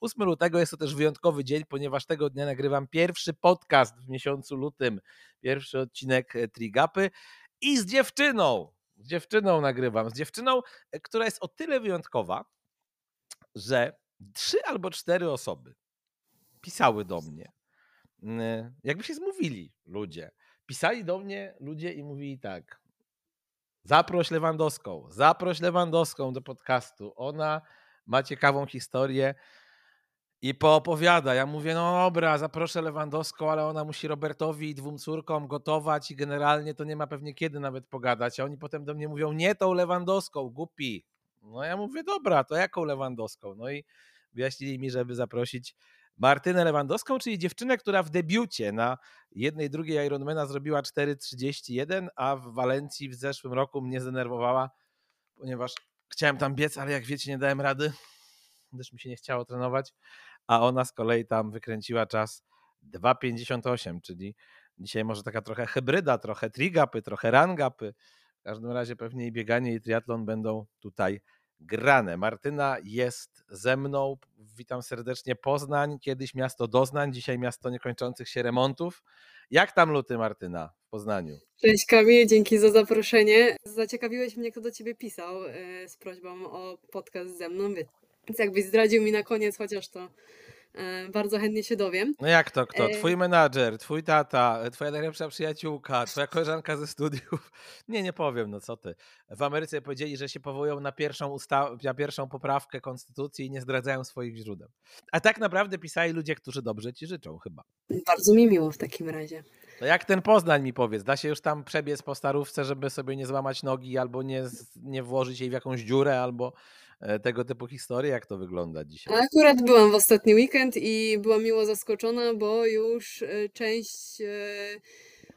8 lutego, jest to też wyjątkowy dzień, ponieważ tego dnia nagrywam pierwszy podcast w miesiącu lutym, pierwszy odcinek e, Trigapy i z dziewczyną, z dziewczyną nagrywam, z dziewczyną, e, która jest o tyle wyjątkowa, że trzy albo cztery osoby pisały do mnie. Jakby się zmówili ludzie. Pisali do mnie ludzie i mówili tak. Zaproś Lewandowską, zaproś Lewandowską do podcastu. Ona ma ciekawą historię i poopowiada. Ja mówię, no dobra, zaproszę Lewandowską, ale ona musi Robertowi i dwóm córkom gotować i generalnie to nie ma pewnie kiedy nawet pogadać. A oni potem do mnie mówią, nie tą Lewandowską, głupi. No ja mówię, dobra, to jaką Lewandowską? No i wyjaśnili mi, żeby zaprosić Martynę Lewandowską, czyli dziewczynę, która w debiucie na jednej, drugiej Ironmana zrobiła 4,31, a w Walencji w zeszłym roku mnie zdenerwowała, ponieważ chciałem tam biec, ale jak wiecie, nie dałem rady, gdyż mi się nie chciało trenować, a ona z kolei tam wykręciła czas 2,58, czyli dzisiaj może taka trochę hybryda, trochę trigapy, trochę rangapy. W każdym razie pewnie i bieganie i triatlon będą tutaj grane. Martyna jest ze mną. Witam serdecznie Poznań, kiedyś miasto doznań, dzisiaj miasto niekończących się remontów. Jak tam luty, Martyna, w Poznaniu? Cześć Kamil, dzięki za zaproszenie. Zaciekawiłeś mnie, kto do ciebie pisał e, z prośbą o podcast ze mną, więc jakbyś zdradził mi na koniec chociaż to bardzo chętnie się dowiem. No jak to kto? E, twój menadżer, twój tata, twoja najlepsza przyjaciółka, twoja koleżanka ze studiów. Nie, nie powiem, no co ty. W Ameryce powiedzieli, że się powołują na pierwszą, usta- na pierwszą poprawkę konstytucji i nie zdradzają swoich źródeł. A tak naprawdę pisali ludzie, którzy dobrze ci życzą chyba. Bardzo mi miło w takim razie. To jak ten Poznań mi powiedz, da się już tam przebiec po starówce, żeby sobie nie złamać nogi albo nie, nie włożyć jej w jakąś dziurę, albo E, tego typu historie? Jak to wygląda dzisiaj? Akurat byłam w ostatni weekend i byłam miło zaskoczona, bo już e, część e,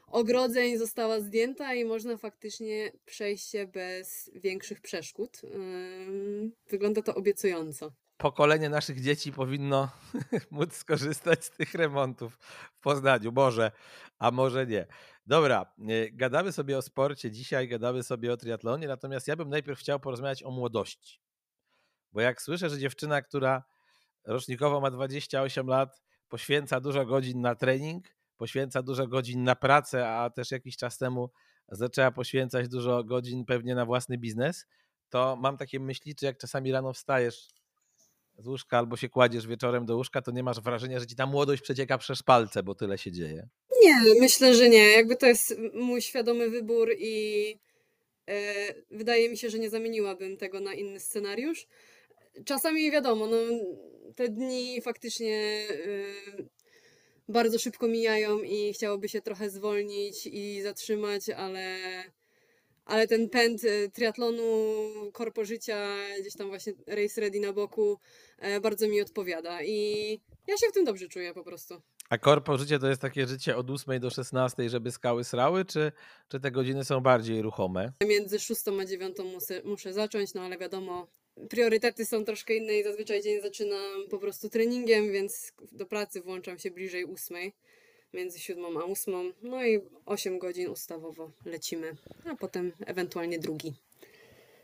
ogrodzeń została zdjęta i można faktycznie przejść się bez większych przeszkód. Wygląda to obiecująco. Pokolenie naszych dzieci powinno móc skorzystać z tych remontów w Poznaniu. Może, a może nie. Dobra, gadamy sobie o sporcie dzisiaj, gadamy sobie o triatlonie, natomiast ja bym najpierw chciał porozmawiać o młodości. Bo jak słyszę, że dziewczyna, która rocznikowo ma 28 lat, poświęca dużo godzin na trening, poświęca dużo godzin na pracę, a też jakiś czas temu zaczęła poświęcać dużo godzin pewnie na własny biznes, to mam takie myśli, czy jak czasami rano wstajesz z łóżka albo się kładziesz wieczorem do łóżka, to nie masz wrażenia, że ci ta młodość przecieka przez palce, bo tyle się dzieje? Nie, myślę, że nie. Jakby to jest mój świadomy wybór i yy, wydaje mi się, że nie zamieniłabym tego na inny scenariusz czasami wiadomo, no, te dni faktycznie y, bardzo szybko mijają i chciałoby się trochę zwolnić i zatrzymać, ale, ale ten pęd y, triatlonu, korpo życia, gdzieś tam właśnie race ready na boku e, bardzo mi odpowiada i ja się w tym dobrze czuję po prostu. A korpo życie to jest takie życie od 8 do 16, żeby skały srały, czy, czy te godziny są bardziej ruchome? Między 6 a 9 muszę, muszę zacząć, no ale wiadomo, priorytety są troszkę inne i zazwyczaj dzień zaczynam po prostu treningiem, więc do pracy włączam się bliżej ósmej, między siódmą a ósmą, no i 8 godzin ustawowo lecimy, a potem ewentualnie drugi.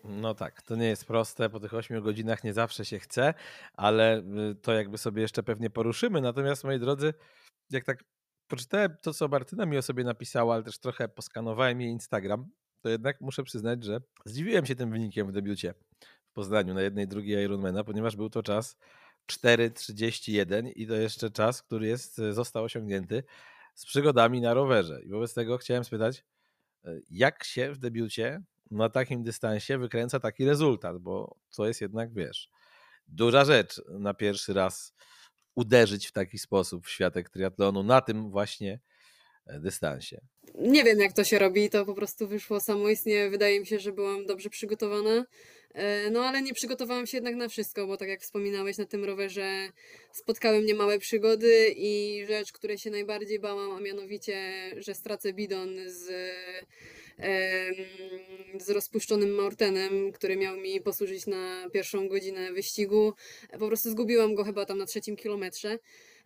No tak, to nie jest proste, po tych 8 godzinach nie zawsze się chce, ale y, to jakby sobie jeszcze pewnie poruszymy. Natomiast moi drodzy, jak tak poczytałem to, co Martyna mi o sobie napisała, ale też trochę poskanowałem jej Instagram, to jednak muszę przyznać, że zdziwiłem się tym wynikiem w debiucie w Poznaniu na jednej, drugiej Ironmana, ponieważ był to czas 4.31 i to jeszcze czas, który jest, e, został osiągnięty z przygodami na rowerze. I wobec tego chciałem spytać, e, jak się w debiucie na takim dystansie wykręca taki rezultat, bo to jest jednak, wiesz, duża rzecz na pierwszy raz uderzyć w taki sposób w światek triatlonu na tym właśnie dystansie. Nie wiem, jak to się robi, to po prostu wyszło samoistnie. Wydaje mi się, że byłam dobrze przygotowana. E, no ale nie przygotowałam się jednak na wszystko, bo tak jak wspominałeś, na tym rowerze spotkały mnie małe przygody i rzecz, której się najbardziej bałam, a mianowicie, że stracę bidon z, z rozpuszczonym Mortenem, który miał mi posłużyć na pierwszą godzinę wyścigu. Po prostu zgubiłam go chyba tam na trzecim kilometrze.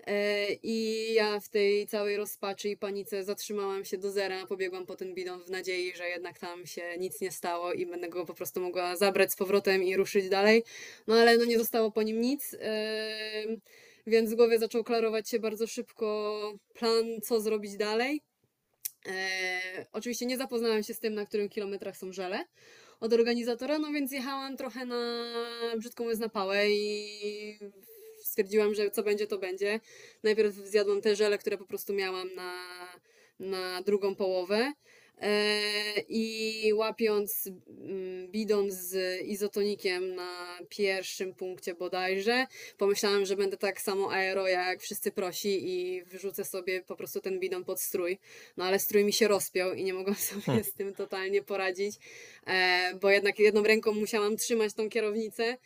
E, I ja w tej całej rozpaczy i panice zatrzymałam się do zera pobiegłam po ten bidon w nadziei, że jednak tam się nic nie stało i będę go po prostu mogła zabrać z powrotem i ruszyć dalej. No ale no nie zostało po nim nic. Yy, więc w głowie zaczął klarować się bardzo szybko plan, co zrobić dalej. E, oczywiście nie zapoznałam się z tym, na którym kilometrach są żele od organizatora, no więc jechałam trochę na brzydką mówiąc na pałę i stwierdziłam, że co będzie, to będzie. Najpierw zjadłam te żele, które po prostu miałam na, na drugą połowę. E, I łapiąc mm, bidon z izotonikiem na pierwszym punkcie bodajże, pomyślałam, że będę tak samo aero jak wszyscy prosi i wyrzucę sobie po prostu ten bidon pod strój. No ale strój mi się rozpiął i nie mogłam sobie hmm. z tym totalnie poradzić, e, bo jednak jedną ręką musiałam trzymać tą kierownicę,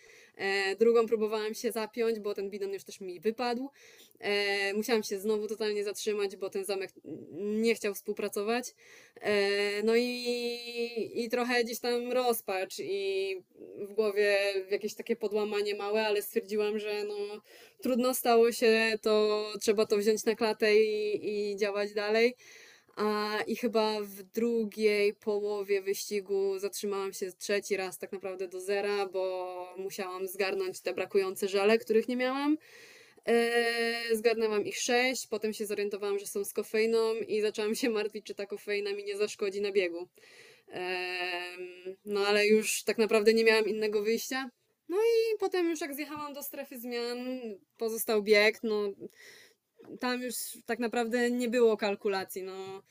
drugą próbowałam się zapiąć, bo ten bidon już też mi wypadł. E, musiałam się znowu totalnie zatrzymać, bo ten zamek nie chciał współpracować. E, no i, i trochę gdzieś tam rozpacz i w głowie jakieś takie podłamanie małe, ale stwierdziłam, że no trudno stało się, to trzeba to wziąć na klatę i, i działać dalej. A, I chyba w drugiej połowie wyścigu zatrzymałam się trzeci raz tak naprawdę do zera, bo musiałam zgarnąć te brakujące żale, których nie miałam. Eee, zgarnęłam ich sześć, potem się zorientowałam, że są z kofeiną i zaczęłam się martwić, czy ta kofeina mi nie zaszkodzi na biegu. No ale już tak naprawdę nie miałam innego wyjścia. No i potem już jak zjechałam do strefy zmian, pozostał bieg, no tam już tak naprawdę nie było kalkulacji, no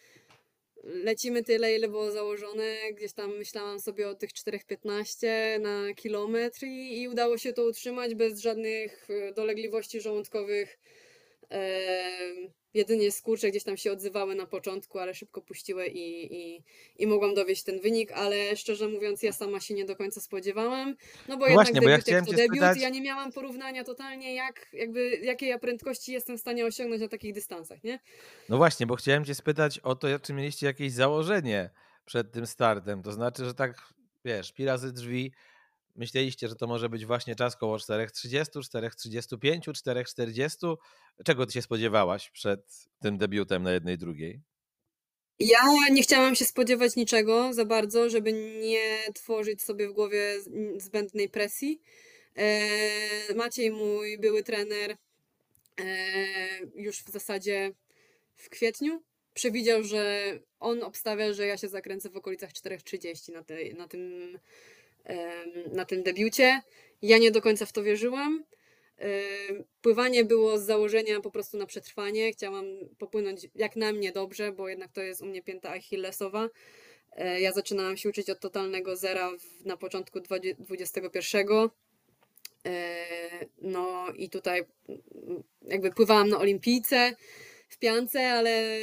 lecimy tyle, ile było założone. Gdzieś tam myślałam sobie o tych 4,15 na kilometr i, i udało się to utrzymać bez żadnych e, dolegliwości żołądkowych. E, Jedynie skurcze gdzieś tam się odzywały na początku, ale szybko puściły i, i, i mogłam dowieść ten wynik, ale szczerze mówiąc ja sama się nie do końca spodziewałam, no bo no jednak właśnie, debiut bo ja to debiut, spytać... ja nie miałam porównania totalnie jak, jakby, jakie ja prędkości jestem w stanie osiągnąć na takich dystansach, nie? No właśnie, bo chciałem cię spytać o to, czy mieliście jakieś założenie przed tym startem, to znaczy, że tak, wiesz, pi razy drzwi, myśleliście, że to może być właśnie czas koło 4.30, 4.35, 4.40. Czego ty się spodziewałaś przed tym debiutem na jednej drugiej? Ja nie chciałam się spodziewać niczego za bardzo, żeby nie tworzyć sobie w głowie zbędnej presji. E, Maciej, mój były trener, e, już w zasadzie w kwietniu przewidział, że on obstawia, że ja się zakręcę w okolicach 4.30 na, na tym na tym debiucie. Ja nie do końca w to wierzyłam. Pływanie było z założenia po prostu na przetrwanie. Chciałam popłynąć jak na mnie dobrze, bo jednak to jest u mnie pięta achillesowa. E, ja zaczynałam się uczyć od totalnego zera na początku XXI. E, no i tutaj mm, jakby pływałam na olimpijce w piance, ale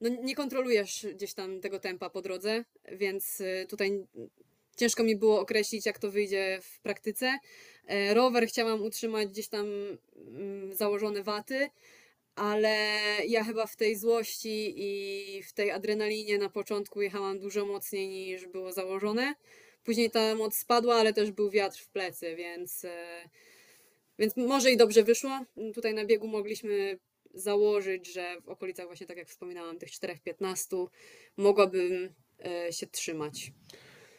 no nie kontrolujesz gdzieś tam tego tempa po drodze, więc e, tutaj ciężko mi było określić, jak to wyjdzie w praktyce. E, rower chciałam utrzymać gdzieś tam mm, założone waty, ale ja chyba w tej złości i w tej adrenalinie na początku jechałam dużo mocniej niż było założone. Później ta moc spadła, ale też był wiatr w plecy, więc, e, więc może i dobrze wyszło. Tutaj na biegu mogliśmy założyć, że w okolicach właśnie tak jak wspominałam, tych 4-15 mogłabym e, się trzymać.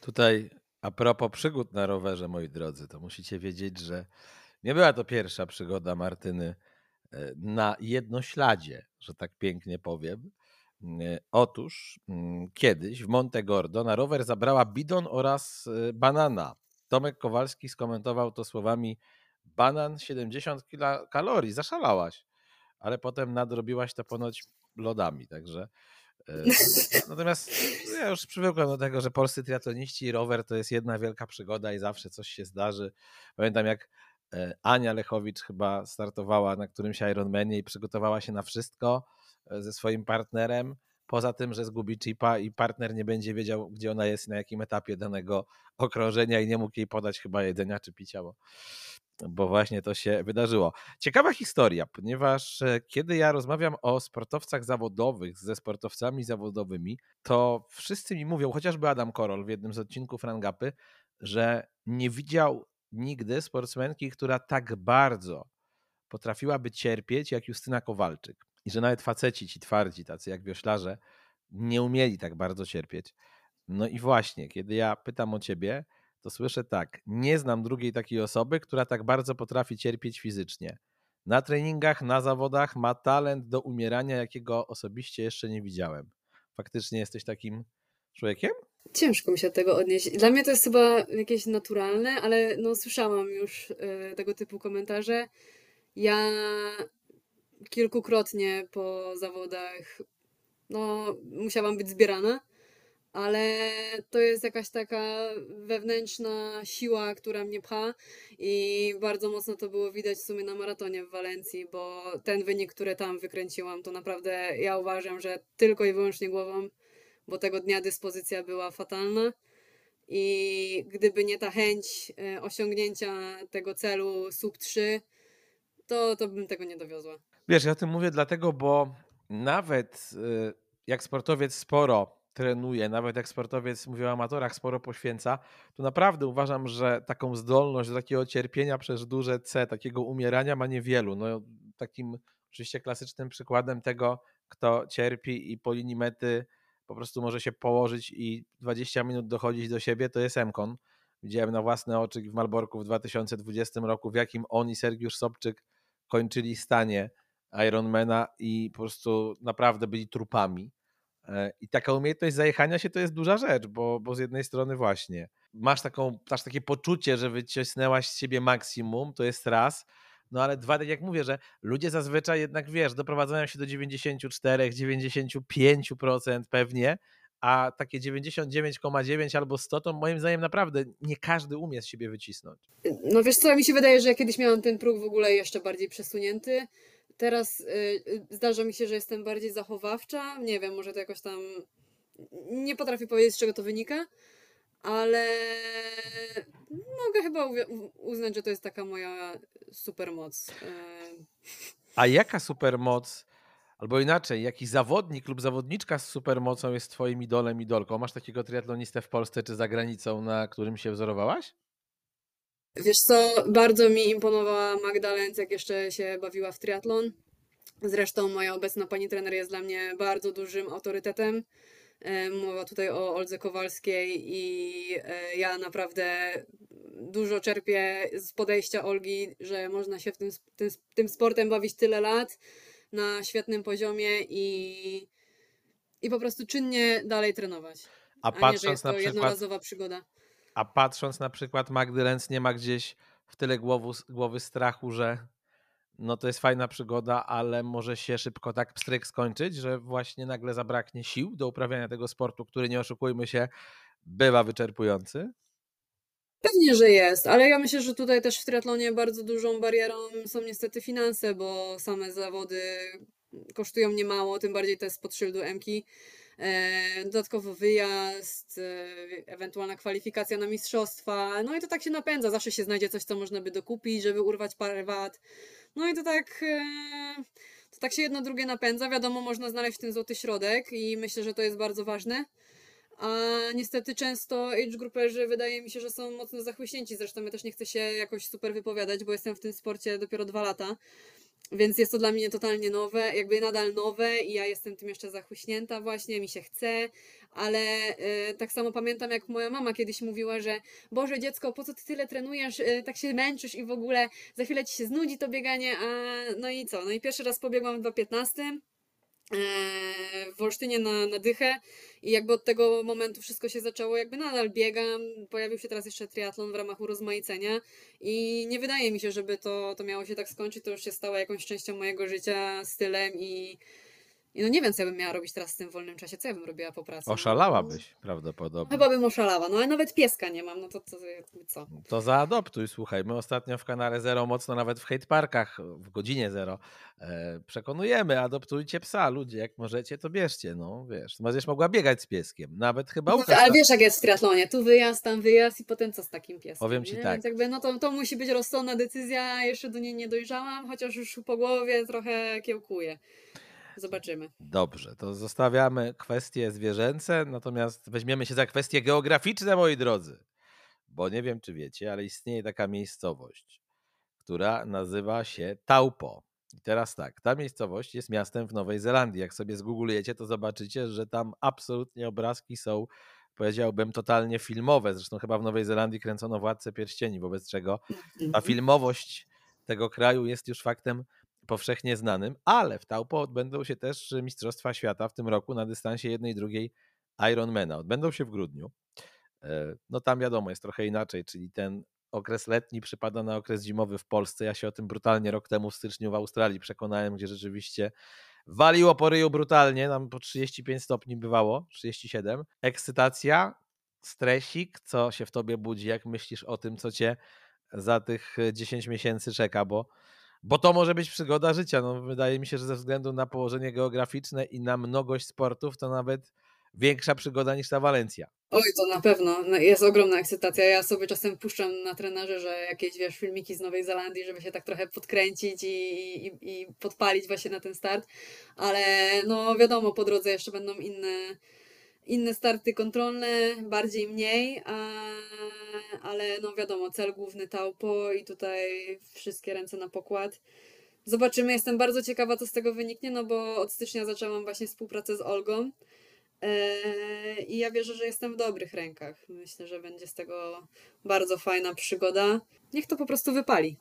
Tutaj a propos przygód na rowerze, moi drodzy, to musicie wiedzieć, że nie była to pierwsza przygoda Martyny e, na jednośladzie, że tak pięknie powiem. E, otóż mm, kiedyś w Monte Gordo na rower zabrała bidon oraz e, banana. Tomek Kowalski skomentował to słowami: Banan 70 kalorii, zaszalałaś. Ale potem nadrobiłaś to ponoć lodami, także natomiast ja już przywykłem do tego, że polscy triatloniści i rower to jest jedna wielka przygoda i zawsze coś się zdarzy. Pamiętam jak e, Ania Lechowicz chyba startowała na którymś Ironmanie i przygotowała się na wszystko e, ze swoim partnerem. Poza tym, że zgubi chipa i partner nie będzie wiedział, gdzie ona jest, na jakim etapie danego okrążenia i nie mógł jej podać chyba jedzenia czy picia, bo bo właśnie to się wydarzyło. Ciekawa historia, ponieważ e, kiedy ja rozmawiam o sportowcach zawodowych ze sportowcami zawodowymi, to wszyscy mi mówią, chociażby Adam Korol w jednym z odcinków Rangapy, że nie widział nigdy sportsmenki, która tak bardzo potrafiłaby cierpieć jak Justyna Kowalczyk. I że nawet faceci ci twardzi, tacy jak wioślarze, nie umieli tak bardzo cierpieć. No i właśnie, kiedy ja pytam o ciebie, to słyszę tak: nie znam drugiej takiej osoby, która tak bardzo potrafi cierpieć fizycznie. Na treningach, na zawodach ma talent do umierania, jakiego osobiście jeszcze nie widziałem. Faktycznie jesteś takim człowiekiem? Ciężko mi się od tego odnieść. Dla mnie to jest chyba jakieś naturalne, ale no słyszałam już y, tego typu komentarze. Ja kilkukrotnie po zawodach no, musiałam być zbierana, ale to jest jakaś taka wewnętrzna siła, która mnie pcha i bardzo mocno to było widać w sumie na maratonie w Walencji, bo ten wynik, który tam wykręciłam, to naprawdę ja uważam, że tylko i wyłącznie głową, bo tego dnia dyspozycja była fatalna. I gdyby nie ta chęć e, osiągnięcia tego celu sub 3, to, to bym tego nie dowiozła. Wiesz, ja o tym mówię dlatego, bo nawet y, jak sportowiec sporo trenuje, nawet jak sportowiec, mówię o amatorach, sporo poświęca, to naprawdę uważam, że taką zdolność do takiego cierpienia przez duże C, takiego umierania ma niewielu. No, takim oczywiście klasycznym przykładem tego, kto cierpi i po linii mety po prostu może się położyć i 20 minut dochodzić do siebie, to jest Emkon. Widziałem na własne oczy w Malborku w 2020 roku, w jakim on i Sergiusz Sobczyk kończyli stanie Ironmana i po prostu naprawdę byli trupami. E, I taka umiejętność zajechania się to jest duża rzecz, bo, bo z jednej strony właśnie masz, taką, masz takie poczucie, że wycisnęłaś z siebie maksimum, to jest raz, no ale dwa, tak jak mówię, że ludzie zazwyczaj jednak, wiesz, doprowadzają się do 94, 95% pewnie, a takie 99,9 albo 100 to moim zdaniem naprawdę nie każdy umie z siebie wycisnąć. No wiesz co, mi się wydaje, że ja kiedyś miałam ten próg w ogóle jeszcze bardziej przesunięty. Teraz y, y, zdarza mi się, że jestem bardziej zachowawcza. Nie wiem, może to jakoś tam. Nie potrafię powiedzieć, z czego to wynika, ale mogę chyba uznać, że to jest taka moja supermoc. Y. A jaka supermoc, albo inaczej, jaki zawodnik lub zawodniczka z supermocą jest Twoim idolem, idolką? Masz takiego triatlonistę w Polsce czy za granicą, na którym się wzorowałaś? Wiesz co, bardzo mi imponowała Magda Lenz, jak jeszcze się bawiła w triatlon. Zresztą moja obecna pani trener jest dla mnie bardzo dużym autorytetem. E, mowa tutaj o Oldze Kowalskiej i e, ja naprawdę dużo czerpię z podejścia Olgi, że można się w tym, tym, tym sportem bawić tyle lat na świetnym poziomie i, i po prostu czynnie dalej trenować. A, a patrząc nie, że jest to na przykład, jednorazowa przygoda. A patrząc na przykład Magdy Lenz, nie ma gdzieś w tyle głowy, głowy strachu, że no to jest fajna przygoda, ale może się szybko tak pstryk skończyć, że właśnie nagle zabraknie sił do uprawiania tego sportu, który nie oszukujmy się, bywa wyczerpujący? Pewnie, że jest, ale ja myślę, że tutaj też w triatlonie bardzo dużą barierą są niestety finanse, bo same zawody kosztują niemało, tym bardziej te spod szyldu Mki. E, dodatkowo wyjazd, e, ewentualna kwalifikacja na mistrzostwa. No i to tak się napędza. Zawsze się znajdzie coś, co można by dokupić, żeby urwać parę wat. No i to tak. E, to tak się jedno drugie napędza. Wiadomo, można znaleźć tym złoty środek i myślę, że to jest bardzo ważne. A niestety często age grouperzy wydaje mi się, że są mocno zachłyśnięci. Zresztą ja też nie chcę się jakoś super wypowiadać, bo jestem w tym sporcie dopiero dwa lata. Więc jest to dla mnie totalnie nowe, jakby nadal nowe i ja jestem tym jeszcze zachłyśnięta właśnie, mi się chce, ale y, tak samo pamiętam jak moja mama kiedyś mówiła, że Boże dziecko, po co ty tyle trenujesz, y, tak się męczysz i w ogóle za chwilę ci się znudzi to bieganie, a no i co, no i pierwszy raz pobiegłam w 15 w Olsztynie na, na dychę i jakby od tego momentu wszystko się zaczęło, jakby nadal biegam, pojawił się teraz jeszcze triatlon w ramach urozmaicenia i nie wydaje mi się, żeby to, to miało się tak skończyć, to już się stało jakąś częścią mojego życia, stylem i i no nie wiem, co ja bym miała robić teraz w tym wolnym czasie, co ja bym robiła po pracy. Oszalałabyś no, prawdopodobnie. Chyba bym oszalała, no ale nawet pieska nie mam, no to, to co? To zaadoptuj, słuchaj. My ostatnio w kanale Zero mocno nawet w hate parkach w godzinie Zero e, przekonujemy, adoptujcie psa, ludzie, jak możecie, to bierzcie, no wiesz. Będziesz mogła biegać z pieskiem, nawet chyba no, Ale wiesz, jak jest w triatlonie, tu wyjazd, tam wyjazd i potem co z takim pieskiem, Powiem ci nie? tak. Więc jakby, no to, to musi być rozsądna decyzja, jeszcze do niej nie dojrzałam, chociaż już po głowie trochę kiełkuję. Zobaczymy. Dobrze, to zostawiamy kwestie zwierzęce, natomiast weźmiemy się za kwestie geograficzne, moi drodzy. Bo nie wiem, czy wiecie, ale istnieje taka miejscowość, która nazywa się Taupo. I teraz tak, ta miejscowość jest miastem w Nowej Zelandii. Jak sobie zgooglujecie, to zobaczycie, że tam absolutnie obrazki są, powiedziałbym, totalnie filmowe. Zresztą chyba w Nowej Zelandii kręcono Władcę Pierścieni, wobec czego ta Mhm. filmowość tego kraju jest już faktem powszechnie znanym, ale w Taupo odbędą się też Mistrzostwa Świata w tym roku na dystansie jednej i drugiej Ironmana. Odbędą się w grudniu. E, No tam wiadomo, jest trochę inaczej, czyli ten okres letni przypada na okres zimowy w Polsce. Ja się o tym brutalnie rok temu w styczniu w Australii przekonałem, gdzie rzeczywiście waliło po ryju brutalnie, nam po 35 stopni bywało, 37. Ekscytacja, stresik, co się w tobie budzi, jak myślisz o tym, co cię za tych 10 miesięcy czeka, bo, bo to może być przygoda życia. No, wydaje mi się, że ze względu na położenie geograficzne i na mnogość sportów, to nawet większa przygoda niż ta Walencja. Oj, to na pewno. No, Jest ogromna ekscytacja. Ja sobie czasem puszczam na trenerze, że jakieś, wiesz, filmiki z Nowej Zelandii, żeby się tak trochę podkręcić i, i, i podpalić właśnie na ten start. Ale no wiadomo, po drodze jeszcze będą inne, inne starty kontrolne, bardziej mniej, a, ale no wiadomo, cel główny Taupo i tutaj wszystkie ręce na pokład. Zobaczymy, jestem bardzo ciekawa, co z tego wyniknie, no bo od stycznia zaczęłam właśnie współpracę z Olgą. Eee, I ja wierzę, że jestem w dobrych rękach. Myślę, że będzie z tego bardzo fajna przygoda. Niech to po prostu wypali.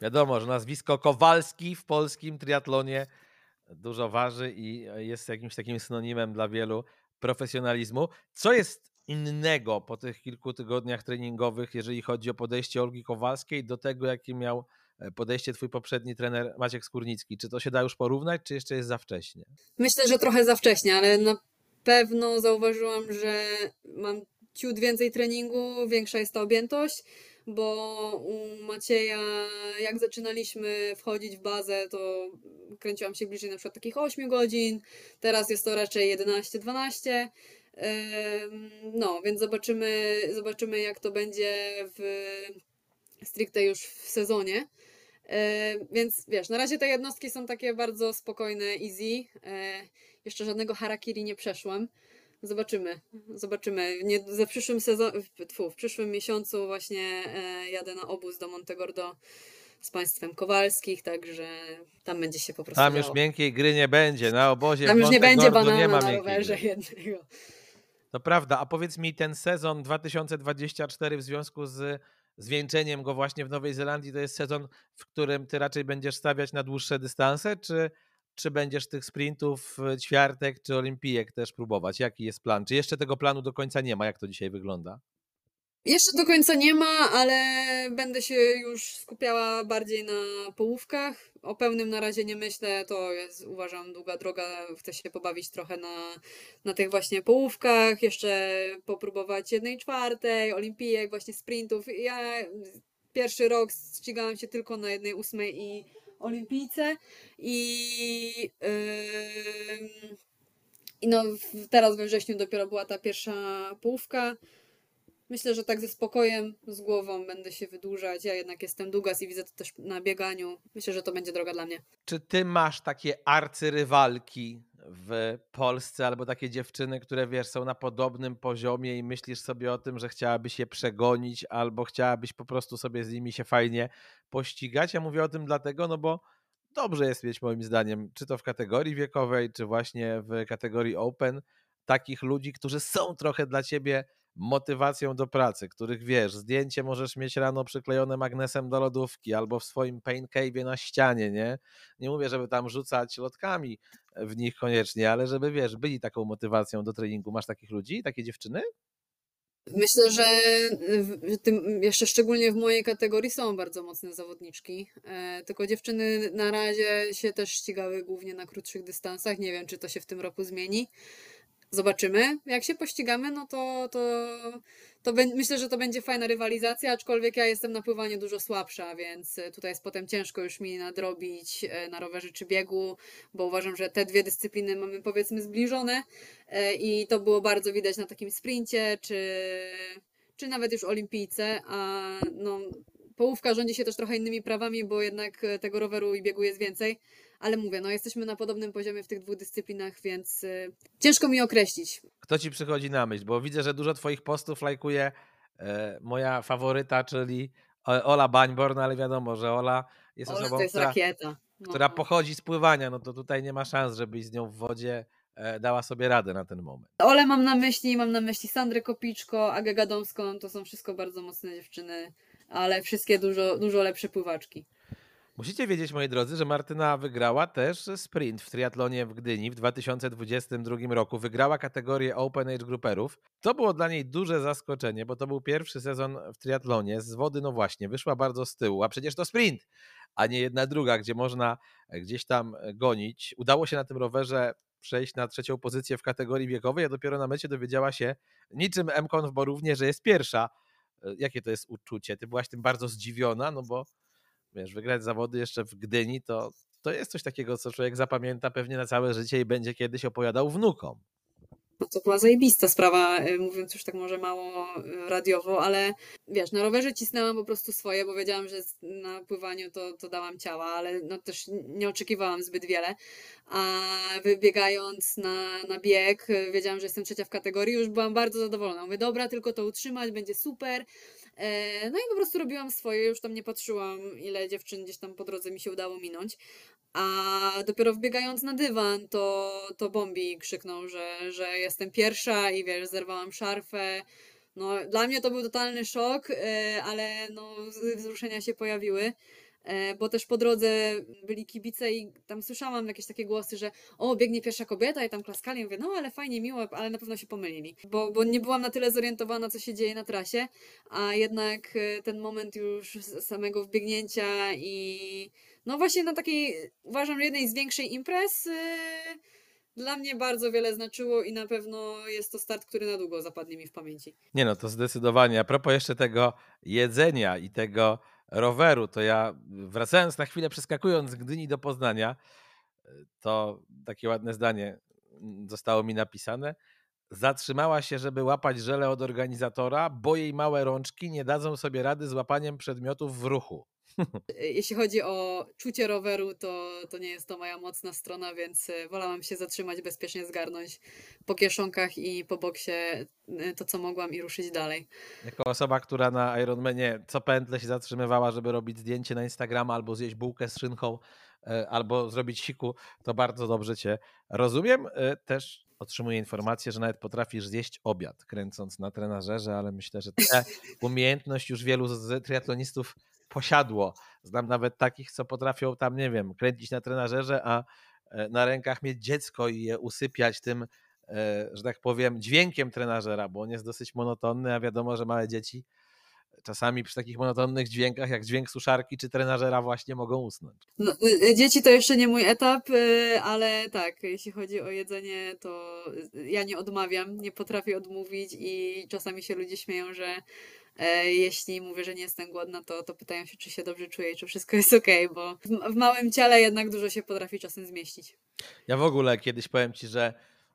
Wiadomo, że nazwisko Kowalski w polskim triatlonie dużo waży i jest jakimś takim synonimem dla wielu profesjonalizmu. Co jest innego po tych kilku tygodniach treningowych, jeżeli chodzi o podejście Olgi Kowalskiej do tego, jakie miał e, podejście twój poprzedni trener Maciek Skórnicki? Czy to się da już porównać, czy jeszcze jest za wcześnie? Myślę, że trochę za wcześnie, ale na pewno zauważyłam, że mam ciut więcej treningu, większa jest ta objętość, bo u Macieja, jak zaczynaliśmy wchodzić w bazę, to kręciłam się bliżej na przykład takich 8 godzin, teraz jest to raczej 11-12. Em, No, więc zobaczymy, zobaczymy jak to będzie w stricte już w sezonie. Więc wiesz, na razie te jednostki są takie bardzo spokojne, easy. E, Jeszcze żadnego harakiri nie przeszłam. Zobaczymy, zobaczymy. Nie, ze przyszłym sezon, tfu, w przyszłym miesiącu właśnie e, jadę na obóz do Montegordo z państwem Kowalskich, także tam będzie się po prostu Tam już działo. miękkiej gry nie będzie. Na obozie Tam już nie będzie banana nie ma na rowerze gry. jednego. To prawda, a powiedz mi ten sezon 2024 w związku z zwieńczeniem go właśnie w Nowej Zelandii, to jest sezon, w którym ty raczej będziesz stawiać na dłuższe dystanse, czy, czy będziesz tych sprintów e, ćwiartek czy olimpijek też próbować? Jaki jest plan? Czy jeszcze tego planu do końca nie ma? Jak to dzisiaj wygląda? Jeszcze do końca nie ma, ale będę się już skupiała bardziej na połówkach. O pełnym na razie nie myślę, to jest uważam długa droga. Chcę się pobawić trochę na, na tych właśnie połówkach, jeszcze popróbować jednej czwartej, olimpijek, właśnie sprintów. Ja pierwszy rok ścigałam się tylko na jednej ósmej i olimpijce i i no teraz we wrześniu dopiero była ta pierwsza połówka. Myślę, że tak ze spokojem, z głową będę się wydłużać. Ja jednak jestem długas i widzę to też na bieganiu. Myślę, że to będzie droga dla mnie. Czy ty masz takie arcyrywalki w Polsce albo takie dziewczyny, które wiesz, są na podobnym poziomie i myślisz sobie o tym, że chciałabyś je przegonić albo chciałabyś po prostu sobie z nimi się fajnie pościgać? Ja mówię o tym dlatego, no bo dobrze jest mieć moim zdaniem, czy to w kategorii wiekowej, czy właśnie w kategorii open, takich ludzi, którzy są trochę dla ciebie motywacją do pracy, których wiesz, zdjęcie możesz mieć rano przyklejone magnesem do lodówki albo w swoim pain cave'ie na ścianie, nie? Nie mówię, żeby tam rzucać lotkami w nich koniecznie, ale żeby wiesz, byli taką motywacją do treningu. Masz takich ludzi, takie dziewczyny? Myślę, że w tym, jeszcze szczególnie w mojej kategorii są bardzo mocne zawodniczki. E, tylko dziewczyny na razie się też ścigały głównie na krótszych dystansach. Nie wiem, czy to się w tym roku zmieni. Zobaczymy. Jak się pościgamy, no to, to, to myślę, że to będzie fajna rywalizacja, aczkolwiek ja jestem na pływaniu dużo słabsza, więc e, tutaj jest potem ciężko już mi nadrobić e, na rowerze czy biegu, bo uważam, że te dwie dyscypliny mamy powiedzmy zbliżone e, i to było bardzo widać na takim sprincie, czy, czy nawet już olimpijce, a no, połówka rządzi się też trochę innymi prawami, bo jednak tego roweru i biegu jest więcej, ale mówię, no jesteśmy na podobnym poziomie w tych dwóch dyscyplinach, więc e, ciężko mi określić. Kto ci przychodzi na myśl? Bo widzę, że dużo twoich postów lajkuje e, moja faworyta, czyli O- Ola Bańborn, ale wiadomo, że Ola jest Ola osobą, to jest która rakieta. która No. pochodzi z pływania, no to tutaj nie ma szans, żebyś z nią w wodzie e, dała sobie radę na ten moment. Ole mam na myśli, mam na myśli Sandrę Kopiczko, Agę Gadomską, to są wszystko bardzo mocne dziewczyny, ale wszystkie dużo, dużo lepsze pływaczki. Musicie wiedzieć, moi drodzy, że Martyna wygrała też sprint w triatlonie w Gdyni w 2022 roku. Wygrała kategorię Open Age Grouperów. To było dla niej duże zaskoczenie, bo to był pierwszy sezon w triatlonie. Z wody, no właśnie, wyszła bardzo z tyłu, a przecież to sprint, a nie jedna druga, gdzie można gdzieś tam gonić. Udało się na tym rowerze przejść na trzecią pozycję w kategorii wiekowej, a dopiero na mecie dowiedziała się, niczym Mkon w Borównie, że jest pierwsza. Jakie to jest uczucie? Ty byłaś tym bardzo zdziwiona, no bo wiesz, wygrać zawody jeszcze w Gdyni, to, to jest coś takiego, co człowiek zapamięta pewnie na całe życie i będzie kiedyś opowiadał wnukom. No to była zajebista sprawa, y, mówiąc już tak może mało y, radiowo, ale wiesz, na rowerze cisnęłam po prostu swoje, bo wiedziałam, że na pływaniu to, to dałam ciała, ale no też nie oczekiwałam zbyt wiele. A wybiegając na, na bieg, y, wiedziałam, że jestem trzecia w kategorii, już byłam bardzo zadowolona. Mówię, dobra, tylko to utrzymać, będzie super. E, No i po prostu robiłam swoje, już tam nie patrzyłam, ile dziewczyn gdzieś tam po drodze mi się udało minąć. A dopiero wbiegając na dywan, to, to Bombi krzyknął, że, że jestem pierwsza i wiesz, zerwałam szarfę. No, dla mnie to był totalny szok, e, ale no, wzruszenia się pojawiły. E, Bo też po drodze byli kibice i tam słyszałam jakieś takie głosy, że o, biegnie pierwsza kobieta i tam klaskali. Mówię, no ale fajnie, miło, ale na pewno się pomylili. Bo, bo nie byłam na tyle zorientowana, co się dzieje na trasie, a jednak e, ten moment już samego wbiegnięcia i no właśnie na takiej, uważam, jednej z większych imprez e, dla mnie bardzo wiele znaczyło i na pewno jest to start, który na długo zapadnie mi w pamięci. Nie no, to zdecydowanie. A propos jeszcze tego jedzenia i tego roweru, to ja wracając na chwilę, przeskakując z Gdyni do Poznania, to takie ładne zdanie mm, zostało mi napisane. Zatrzymała się, żeby łapać żele od organizatora, bo jej małe rączki nie dadzą sobie rady z łapaniem przedmiotów w ruchu. E, Jeśli chodzi o czucie roweru, to, to nie jest to moja mocna strona, więc e, wolałam się zatrzymać, bezpiecznie zgarnąć po kieszonkach i po boksie e, to, co mogłam i ruszyć dalej. Jako osoba, która na Ironmanie co pętlę się zatrzymywała, żeby robić zdjęcie na Instagrama albo zjeść bułkę z szynką, albo zrobić siku, to bardzo dobrze Cię rozumiem. Też otrzymuję informację, że nawet potrafisz zjeść obiad, kręcąc na trenażerze, ale myślę, że tę umiejętność już wielu z triatlonistów posiadło. Znam nawet takich, co potrafią tam, nie wiem, kręcić na trenażerze, a e, na rękach mieć dziecko i je usypiać tym, e, że tak powiem, dźwiękiem trenażera, bo on jest dosyć monotonny, a wiadomo, że małe dzieci czasami przy takich monotonnych dźwiękach, jak dźwięk suszarki czy trenażera właśnie mogą usnąć. No, y, dzieci to jeszcze nie mój etap, y, ale tak, jeśli chodzi o jedzenie, to ja nie odmawiam, nie potrafię odmówić i czasami się ludzie śmieją, że e, jeśli mówię, że nie jestem głodna, to, to pytają się, czy się dobrze czuję i czy wszystko jest okej, bo w, w małym ciele jednak dużo się potrafi czasem zmieścić. Ja w ogóle kiedyś powiem Ci, że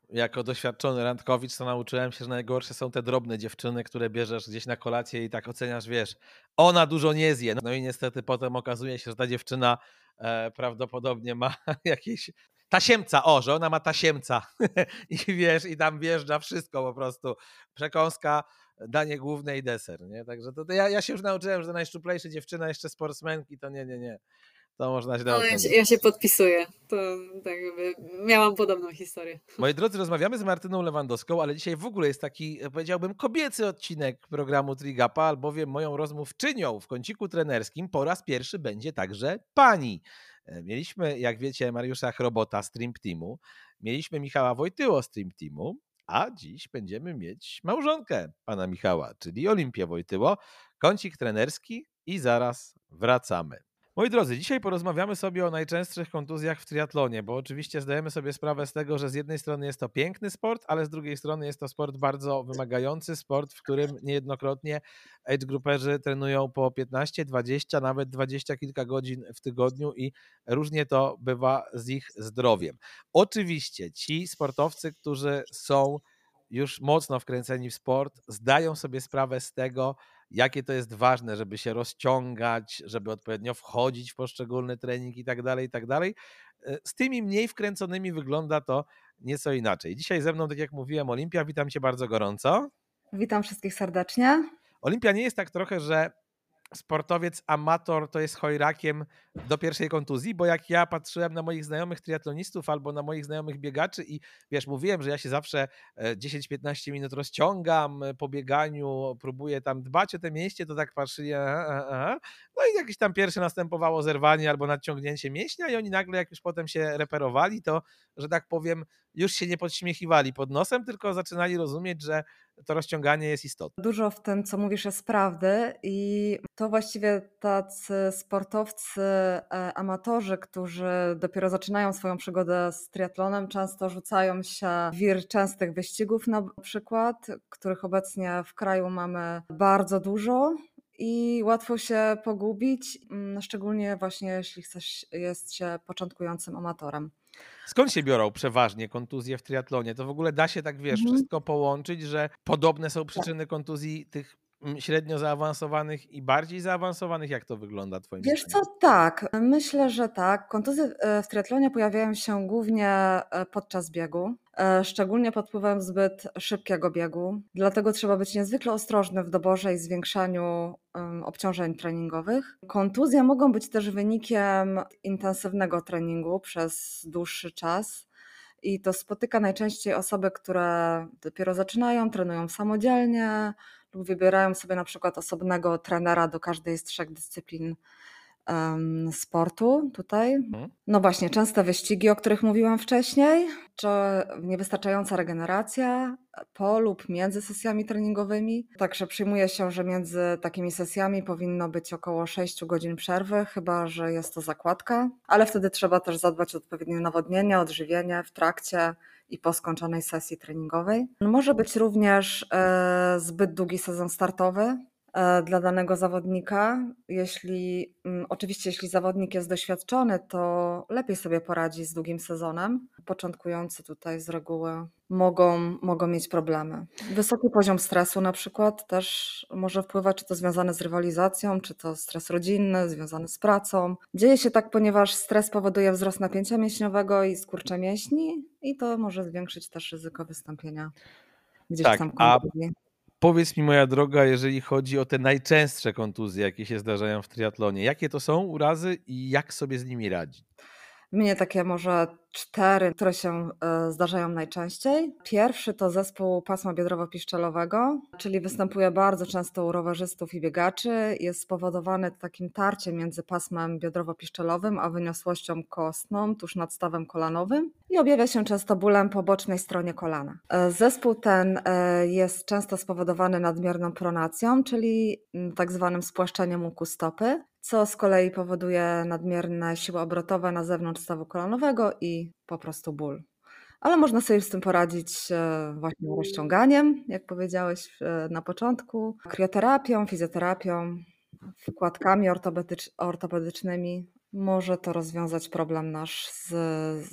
jako doświadczony randkowicz to nauczyłem się, że najgorsze są te drobne dziewczyny, które bierzesz gdzieś na kolację i tak oceniasz, wiesz, ona dużo nie zje. No i niestety potem okazuje się, że ta dziewczyna e, prawdopodobnie ma jakieś tasiemca, o, że ona ma tasiemca i wiesz, i tam wjeżdża wszystko po prostu, przekąska, danie główne i deser, nie? Także to, to ja, ja się już nauczyłem, że najszczuplejsze dziewczyna, jeszcze sportsmenki, to nie, nie, nie. To można źle No, ja, się, ja się podpisuję, to tak jakby miałam podobną historię. Moi drodzy, rozmawiamy z Martyną Lewandowską, ale dzisiaj w ogóle jest taki, e, powiedziałbym, kobiecy odcinek programu Trigapa, albowiem moją rozmówczynią w kąciku trenerskim po raz pierwszy będzie także pani. E, Mieliśmy, jak wiecie, Mariusza Chrobota z Stream Teamu, mieliśmy Michała Wojtyło z Stream Teamu, a dziś będziemy mieć małżonkę pana Michała, czyli Olimpię Wojtyło, kącik trenerski i zaraz wracamy. Moi drodzy, dzisiaj porozmawiamy sobie o najczęstszych kontuzjach w triatlonie, bo oczywiście zdajemy sobie sprawę z tego, że z jednej strony jest to piękny sport, ale z drugiej strony jest to sport bardzo wymagający, sport, w którym niejednokrotnie age grouperzy trenują po 15, 20, nawet 20 kilka godzin w tygodniu i różnie to bywa z ich zdrowiem. Oczywiście ci sportowcy, którzy są już mocno wkręceni w sport, zdają sobie sprawę z tego, jakie to jest ważne, żeby się rozciągać, żeby odpowiednio wchodzić w poszczególny trening i tak dalej, i tak dalej. E, Z tymi mniej wkręconymi wygląda to nieco inaczej. Dzisiaj ze mną, tak jak mówiłem, Olimpia, witam cię bardzo gorąco. Witam wszystkich serdecznie. Olimpia nie jest tak trochę, że sportowiec amator to jest chojrakiem do pierwszej kontuzji, bo jak ja patrzyłem na moich znajomych triatlonistów albo na moich znajomych biegaczy i wiesz, mówiłem, że ja się zawsze 10-15 e, minut rozciągam e, po bieganiu, próbuję tam dbać o te mięśnie, to tak patrzyli, aha, aha. no i jakieś tam pierwsze następowało zerwanie albo nadciągnięcie mięśnia i oni nagle jak już potem się reperowali, to, że tak powiem, już się nie podśmiechiwali pod nosem, tylko zaczynali rozumieć, że to rozciąganie jest istotne. Dużo w tym, co mówisz, jest prawdy i to właściwie tacy sportowcy, e, amatorzy, którzy dopiero zaczynają swoją przygodę z triatlonem, często rzucają się w wir częstych wyścigów na przykład, których obecnie w kraju mamy bardzo dużo i łatwo się pogubić, mm, szczególnie właśnie jeśli chcesz, jest się początkującym amatorem. Skąd się biorą przeważnie kontuzje w triatlonie? To w ogóle da się tak, wiesz, mhm. wszystko połączyć, że podobne są tak. przyczyny kontuzji tych mm, średnio zaawansowanych i bardziej zaawansowanych? Jak to wygląda twoim Wiesz co, tak. Myślę, że tak. Kontuzje e, w triatlonie pojawiają się głównie e, podczas biegu. E, szczególnie pod wpływem zbyt szybkiego biegu. Dlatego trzeba być niezwykle ostrożny w doborze i zwiększaniu obciążeń treningowych. Kontuzje mogą być też wynikiem intensywnego treningu przez dłuższy czas. I to spotyka najczęściej osoby, które dopiero zaczynają, trenują samodzielnie lub wybierają sobie na przykład osobnego trenera do każdej z trzech dyscyplin sportu tutaj. Mhm. No właśnie, częste wyścigi, o których mówiłam wcześniej, czy niewystarczająca regeneracja po lub między sesjami treningowymi. Także przyjmuje się, że między takimi sesjami powinno być około 6 godzin przerwy, chyba że jest to zakładka, ale wtedy trzeba też zadbać o odpowiednie nawodnienie, odżywienie w trakcie i po skończonej sesji treningowej. Może być również e, zbyt długi sezon startowy, dla danego zawodnika. Jeśli, mm, oczywiście, jeśli zawodnik jest doświadczony, to lepiej sobie poradzi z długim sezonem. Początkujący tutaj z reguły mogą, mogą mieć problemy. Wysoki poziom stresu na przykład też może wpływać, czy to związane z rywalizacją, czy to stres rodzinny, związany z pracą. Dzieje się tak, ponieważ stres powoduje wzrost napięcia mięśniowego i skurcze mięśni i to może zwiększyć też ryzyko wystąpienia gdzieś tak, tam. Powiedz mi, moja droga, jeżeli chodzi o te najczęstsze kontuzje, jakie się zdarzają w triatlonie, jakie to są urazy i jak sobie z nimi radzić? Mnie takie może cztery, które się e, zdarzają najczęściej. Pierwszy to zespół pasma biodrowo-piszczelowego, czyli występuje bardzo często u rowerzystów i biegaczy. Jest spowodowany takim tarciem między pasmem biodrowo-piszczelowym a wyniosłością kostną tuż nad stawem kolanowym i objawia się często bólem po bocznej stronie kolana. E, zespół ten e, jest często spowodowany nadmierną pronacją, czyli tak zwanym spłaszczeniem łuku stopy co z kolei powoduje nadmierne siły obrotowe na zewnątrz stawu kolanowego i po prostu ból. Ale można sobie z tym poradzić e, właśnie rozciąganiem, jak powiedziałeś e, na początku, krioterapią, fizjoterapią, wkładkami ortopedycznymi. Może to rozwiązać problem nasz z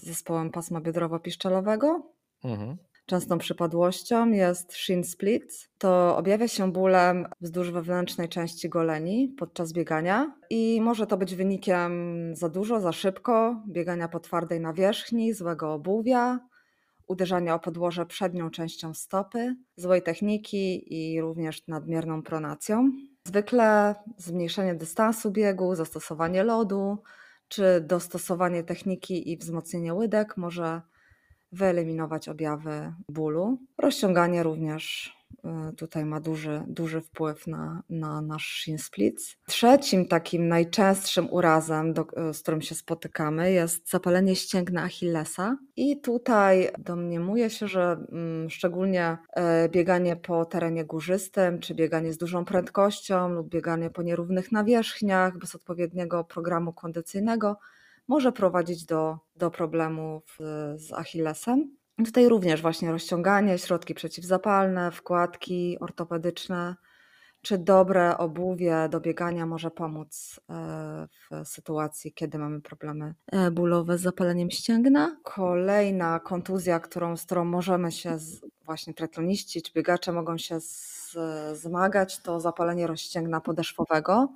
zespołem pasma biodrowo-piszczelowego. Mhm. Częstą przypadłością jest shin split. To objawia się bólem wzdłuż wewnętrznej części goleni podczas biegania i może to być wynikiem za dużo, za szybko, biegania po twardej nawierzchni, złego obuwia, uderzania o podłoże przednią częścią stopy, złej techniki i również nadmierną pronacją. Zwykle zmniejszenie dystansu biegu, zastosowanie lodu czy dostosowanie techniki i wzmocnienie łydek może wyeliminować objawy bólu. Rozciąganie również y, tutaj ma duży, duży wpływ na, na nasz shin splits. Trzecim takim najczęstszym urazem, do, z którym się spotykamy, jest zapalenie ścięgna Achillesa. I tutaj domniemuje się, że mm, szczególnie e, bieganie po terenie górzystym, czy bieganie z dużą prędkością lub bieganie po nierównych nawierzchniach bez odpowiedniego programu kondycyjnego może prowadzić do, do problemów z Achillesem. Tutaj również właśnie rozciąganie, środki przeciwzapalne, wkładki ortopedyczne czy dobre obuwie do biegania może pomóc e, w sytuacji, kiedy mamy problemy e, bólowe z zapaleniem ścięgna. Kolejna kontuzja, którą, z którą możemy się właśnie triatloniści czy biegacze mogą się zmagać, to zapalenie rozścięgna podeszwowego.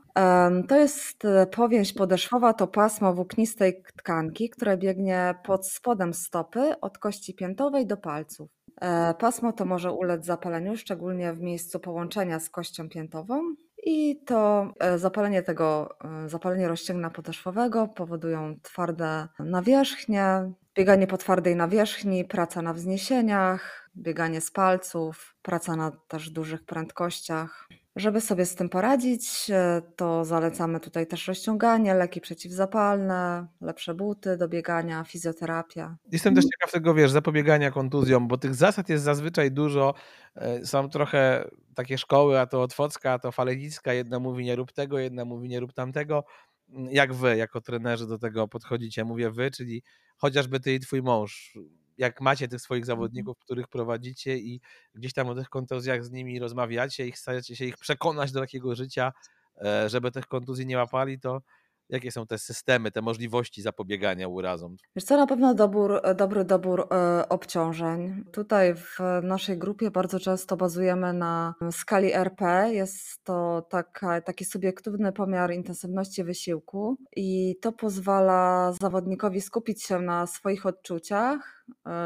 To jest e, powięź podeszwowa, to pasmo włóknistej tkanki, które biegnie pod spodem stopy od kości piętowej do palców. E, pasmo to może ulec zapaleniu, szczególnie w miejscu połączenia z kością piętową i to e, zapalenie tego, e, zapalenie rozcięgna podeszwowego powodują twarde nawierzchnie, bieganie po twardej nawierzchni, praca na wzniesieniach, bieganie z palców, praca na też dużych prędkościach. Żeby sobie z tym poradzić, e, to zalecamy tutaj też rozciąganie, leki przeciwzapalne, lepsze buty do biegania, fizjoterapia. Jestem też ciekaw tego, wiesz, zapobiegania kontuzjom, bo tych zasad jest zazwyczaj dużo. E, są trochę takie szkoły, a to Otwocka, a to Falegicka. Jedna mówi nie rób tego, jedna mówi nie rób tamtego. Mm, jak wy, jako trenerzy do tego podchodzicie? Mówię wy, czyli chociażby ty i twój mąż jak macie tych swoich Mhm. zawodników, których prowadzicie i gdzieś tam o tych kontuzjach z nimi rozmawiacie i chcecie się ich przekonać do takiego życia, e, żeby tych kontuzji nie łapali, to jakie są te systemy, te możliwości zapobiegania urazom? Wiesz co, na pewno dobór, dobry dobór e, obciążeń. Tutaj w naszej grupie bardzo często bazujemy na skali RP. Jest to taka, taki subiektywny pomiar intensywności wysiłku i to pozwala zawodnikowi skupić się na swoich odczuciach, e,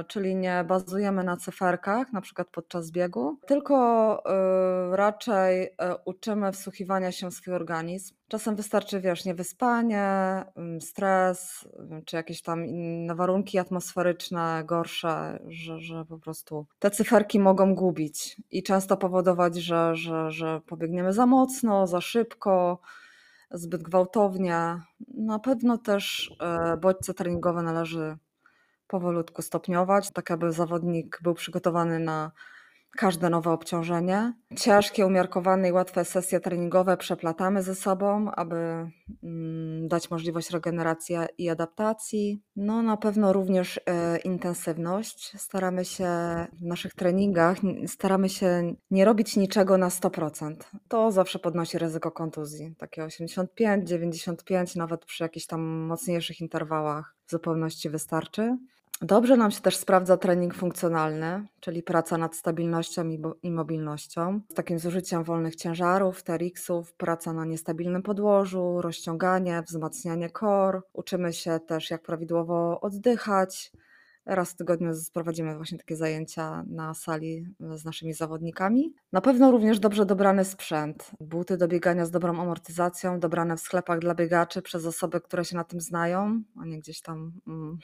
czyli nie bazujemy na cyferkach, na przykład podczas biegu, tylko e, raczej e, uczymy wsłuchiwania się w swój organizm. Czasem wystarczy, wiesz, niewyspanie, mm, stres, mm, czy jakieś tam inne warunki atmosferyczne gorsze, że, że po prostu te cyferki mogą gubić i często powodować, że, że, że pobiegniemy za mocno, za szybko, zbyt gwałtownie. Na pewno też e, bodźce treningowe należy powolutku stopniować, tak aby zawodnik był przygotowany na każde nowe obciążenie. Ciężkie, umiarkowane i łatwe sesje treningowe przeplatamy ze sobą, aby mm, dać możliwość regeneracji i adaptacji. No na pewno również e, intensywność. Staramy się w naszych treningach, staramy się nie robić niczego na 100%. To zawsze podnosi ryzyko kontuzji. Takie 85, 95, nawet przy jakichś tam mocniejszych interwałach w zupełności wystarczy. Dobrze nam się też sprawdza trening funkcjonalny, czyli praca nad stabilnością i mobilnością, z takim zużyciem wolnych ciężarów, TRX-ów, praca na niestabilnym podłożu, rozciąganie, wzmacnianie core. Uczymy się też, jak prawidłowo oddychać. Raz w tygodniu prowadzimy właśnie takie zajęcia na sali z naszymi zawodnikami. Na pewno również dobrze dobrany sprzęt. Buty do biegania z dobrą amortyzacją, dobrane w sklepach dla biegaczy przez osoby, które się na tym znają, a nie gdzieś tam. Mm,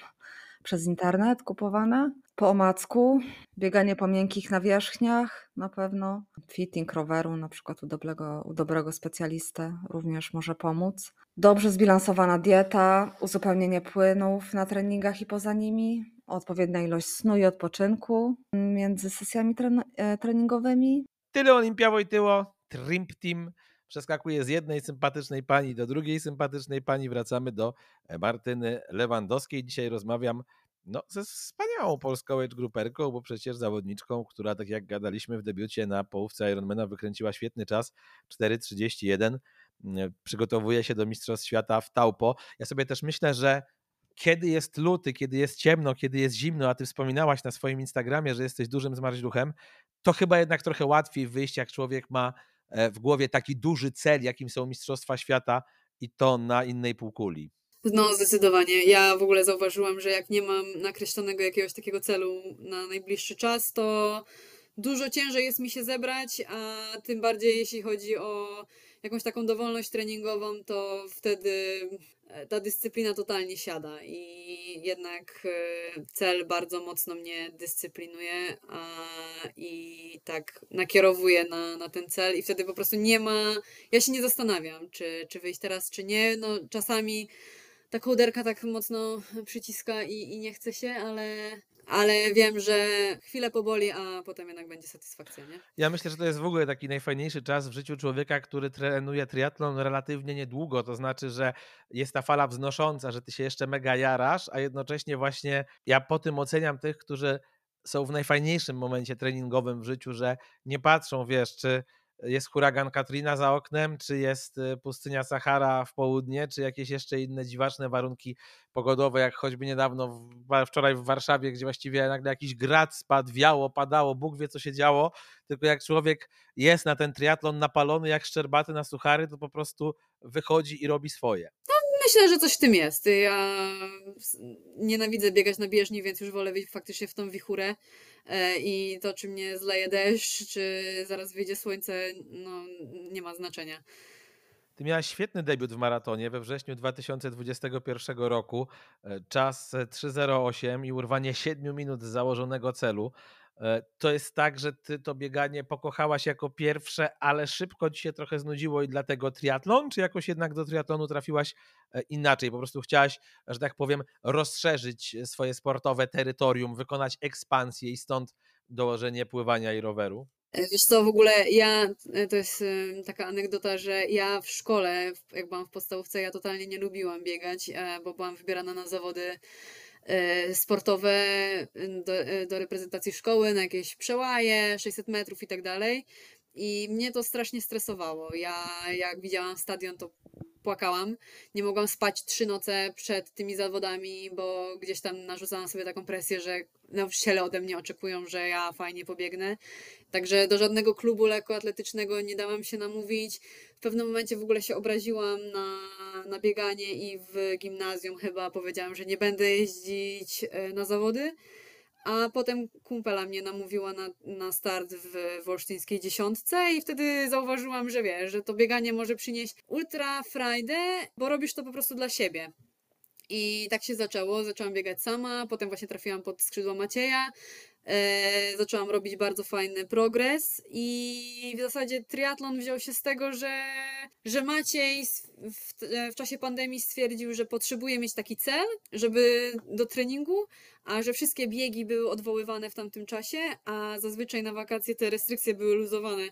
przez internet kupowane. Po omacku, bieganie po miękkich nawierzchniach na pewno. Fitting roweru na przykład u dobrego, u dobrego specjalisty również może pomóc. Dobrze zbilansowana dieta, uzupełnienie płynów na treningach i poza nimi, odpowiednia ilość snu i odpoczynku między sesjami e, treningowymi. Tyle Olimpia Wojtyło, Trimp Team przeskakuje z jednej sympatycznej pani do drugiej sympatycznej pani. Wracamy do e, Martyny Lewandowskiej. Dzisiaj rozmawiam no, ze wspaniałą polską age gruperką, bo przecież zawodniczką, która tak jak gadaliśmy w debiucie na połówce Ironmana wykręciła świetny czas 4.31. Mm, przygotowuje się do Mistrzostw Świata w Taupo. Ja sobie też myślę, że kiedy jest luty, kiedy jest ciemno, kiedy jest zimno, a ty wspominałaś na swoim Instagramie, że jesteś dużym zmarzluchem, to chyba jednak trochę łatwiej wyjść, jak człowiek ma E, w głowie taki duży cel, jakim są Mistrzostwa Świata i to na innej półkuli. No, zdecydowanie. Ja w ogóle zauważyłam, że jak nie mam nakreślonego jakiegoś takiego celu na najbliższy czas, to dużo ciężej jest mi się zebrać, a tym bardziej jeśli chodzi o jakąś taką dowolność treningową, to wtedy e, ta dyscyplina totalnie siada i jednak e, cel bardzo mocno mnie dyscyplinuje a, i tak nakierowuje na, na ten cel i wtedy po prostu nie ma, ja się nie zastanawiam, czy, czy wyjść teraz, czy nie. No czasami ta kołderka tak mocno przyciska i, i nie chce się, ale ale wiem, że chwilę poboli, a potem jednak będzie satysfakcja, nie? Ja myślę, że to jest w ogóle taki najfajniejszy czas w życiu człowieka, który trenuje triatlon relatywnie niedługo, to znaczy, że jest ta fala wznosząca, że ty się jeszcze mega jarasz, a jednocześnie właśnie ja po tym oceniam tych, którzy są w najfajniejszym momencie treningowym w życiu, że nie patrzą, wiesz, czy jest huragan Katrina za oknem, czy jest y, pustynia Sahara w południe, czy jakieś jeszcze inne dziwaczne warunki pogodowe, jak choćby niedawno, wczoraj w Warszawie, gdzie właściwie nagle jakiś grad spadł, wiało, padało, Bóg wie co się działo, tylko jak człowiek jest na ten triatlon napalony jak szczerbaty na suchary, to po prostu wychodzi i robi swoje. No, Myślę, że coś w tym jest. Ja nienawidzę biegać na bieżni, więc już wolę faktycznie w tą wichurę i to, czy mnie zleje deszcz, czy zaraz wyjdzie słońce, no nie ma znaczenia. Ty miałaś świetny debiut w maratonie we wrześniu 2021 roku. E, czas 3.08 i urwanie 7 minut z założonego celu. E, to jest tak, że ty to bieganie pokochałaś jako pierwsze, ale szybko ci się trochę znudziło i dlatego triatlon, czy jakoś jednak do triatlonu trafiłaś e, inaczej? Po prostu chciałaś, że tak powiem, rozszerzyć swoje sportowe terytorium, wykonać ekspansję i stąd dołożenie pływania i roweru? E, wiesz co, w ogóle ja, to jest taka anegdota, że ja w szkole, jak byłam w podstawówce, ja totalnie nie lubiłam biegać, bo byłam wybierana na zawody E, sportowe do, e, do reprezentacji szkoły, na jakieś przełaje, 600 metrów i tak dalej. I mnie to strasznie stresowało. Ja jak widziałam stadion, to płakałam. Nie mogłam spać trzy noce przed tymi zawodami, bo gdzieś tam narzucałam sobie taką presję, że nauczyciele ode mnie oczekują, że ja fajnie pobiegnę. Także do żadnego klubu lekkoatletycznego nie dałam się namówić. W pewnym momencie w ogóle się obraziłam na, na bieganie i w gimnazjum chyba powiedziałam, że nie będę jeździć e, na zawody. A potem kumpela mnie namówiła na, na start w wolsztyńskiej dziesiątce i wtedy zauważyłam, że wiesz, że to bieganie może przynieść ultra frajdę, bo robisz to po prostu dla siebie. I tak się zaczęło. Zaczęłam biegać sama, potem właśnie trafiłam pod skrzydło Macieja. E, zaczęłam robić bardzo fajny progres i w zasadzie triatlon wziął się z tego, że, że Maciej w, w czasie pandemii stwierdził, że potrzebuje mieć taki cel, żeby do treningu, a że wszystkie biegi były odwoływane w tamtym czasie, a zazwyczaj na wakacje te restrykcje były luzowane